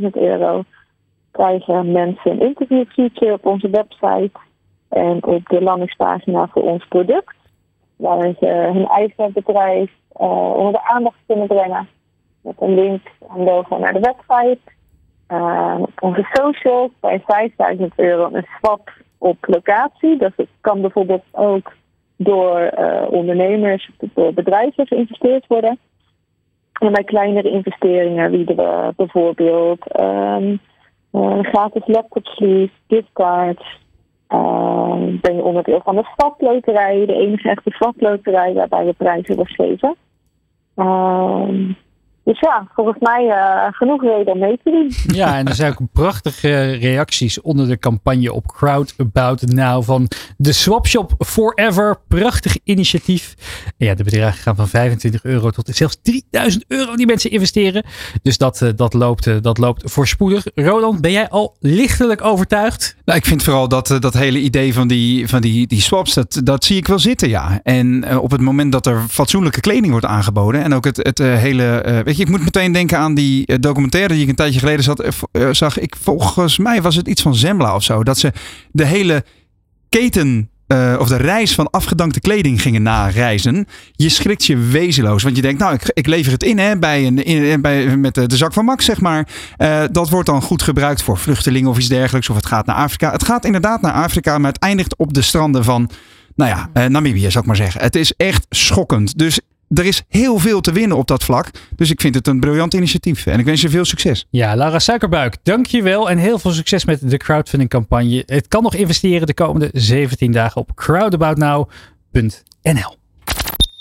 2.500 euro krijgen mensen een interviewfeature op onze website en op de landingspagina voor ons product. Waar ze hun eigen bedrijf uh, onder de aandacht kunnen brengen. Met een link en logo naar de website. Uh, onze socials bij 5000 euro een swap op locatie. Dus het kan bijvoorbeeld ook door uh, ondernemers, door bedrijven geïnvesteerd worden. En bij kleinere investeringen bieden we bijvoorbeeld um, uh, gratis laptop sleeve, giftcards. Uh, ben je onderdeel van de stadloterij, de enige echte stadloterij waarbij we prijzen wordt geven. Uh, dus ja, volgens mij uh, genoeg reden om mee te doen. Ja, en er zijn ook prachtige reacties onder de campagne op Crowd About Now van de Swapshop Forever. Prachtig initiatief. En ja, de bedragen gaan van 25 euro tot zelfs 3000 euro die mensen investeren. Dus dat, uh, dat, loopt, uh, dat loopt voorspoedig. Roland, ben jij al lichtelijk overtuigd? Nou, ik vind vooral dat, dat hele idee van die, van die, die swaps, dat, dat zie ik wel zitten, ja. En op het moment dat er fatsoenlijke kleding wordt aangeboden en ook het, het hele Ik moet meteen denken aan die documentaire die ik een tijdje geleden zat, uh, zag. Ik, volgens mij was het iets van Zembla of zo. Dat ze de hele keten of de reis van afgedankte kleding gingen nareizen. Je schrikt je wezenloos. Want je denkt, nou, ik, ik lever het in, hè, bij een, in, bij, met de, de, zak van Max, zeg maar. Dat wordt dan goed gebruikt voor vluchtelingen of iets dergelijks. Of het gaat naar Afrika. Het gaat inderdaad naar Afrika, maar het eindigt op de stranden van. Nou ja, Namibië zou ik maar zeggen. Het is echt schokkend. Dus er is heel veel te winnen op dat vlak. Dus ik vind het een briljant initiatief. En ik wens je veel succes. Ja, Lara Suikerbuik, dankjewel. En heel veel succes met de crowdfunding campagne. Het kan nog investeren de komende 17 dagen op crowdaboutnow.nl.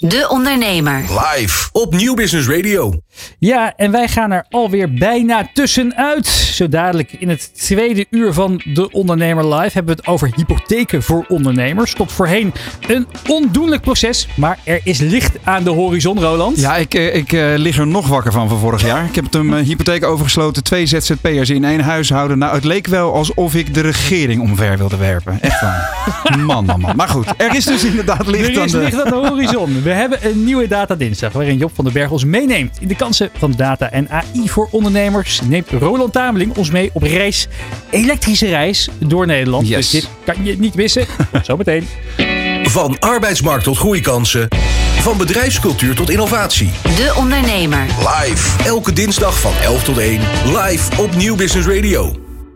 De Ondernemer. Live op Nieuw Business Radio. Ja, en wij gaan er alweer bijna tussenuit. Zo dadelijk in het tweede uur van De Ondernemer Live hebben we het over hypotheken voor ondernemers. Tot voorheen een ondoenlijk proces, maar er is licht aan de horizon, Roland. Ja, ik, ik uh, lig er nog wakker van van vorig jaar. Ik heb een uh, hypotheek overgesloten, twee ZZP'ers in één huishouden. Nou, het leek wel alsof ik de regering omver wilde werpen. Echt waar. man, man, man. Maar goed, er is dus inderdaad licht, er is aan, de... licht aan de horizon. We hebben een nieuwe Data Dinsdag waarin Job van den Berg ons meeneemt in de kansen van data en AI voor ondernemers. Neemt Roland Tameling ons mee op reis, elektrische reis door Nederland. Yes. Dus dit kan je niet missen. Zometeen. Van arbeidsmarkt tot groeikansen. Van bedrijfscultuur tot innovatie. De Ondernemer. Live. Elke dinsdag van 11 tot 1. Live op Nieuw Business Radio.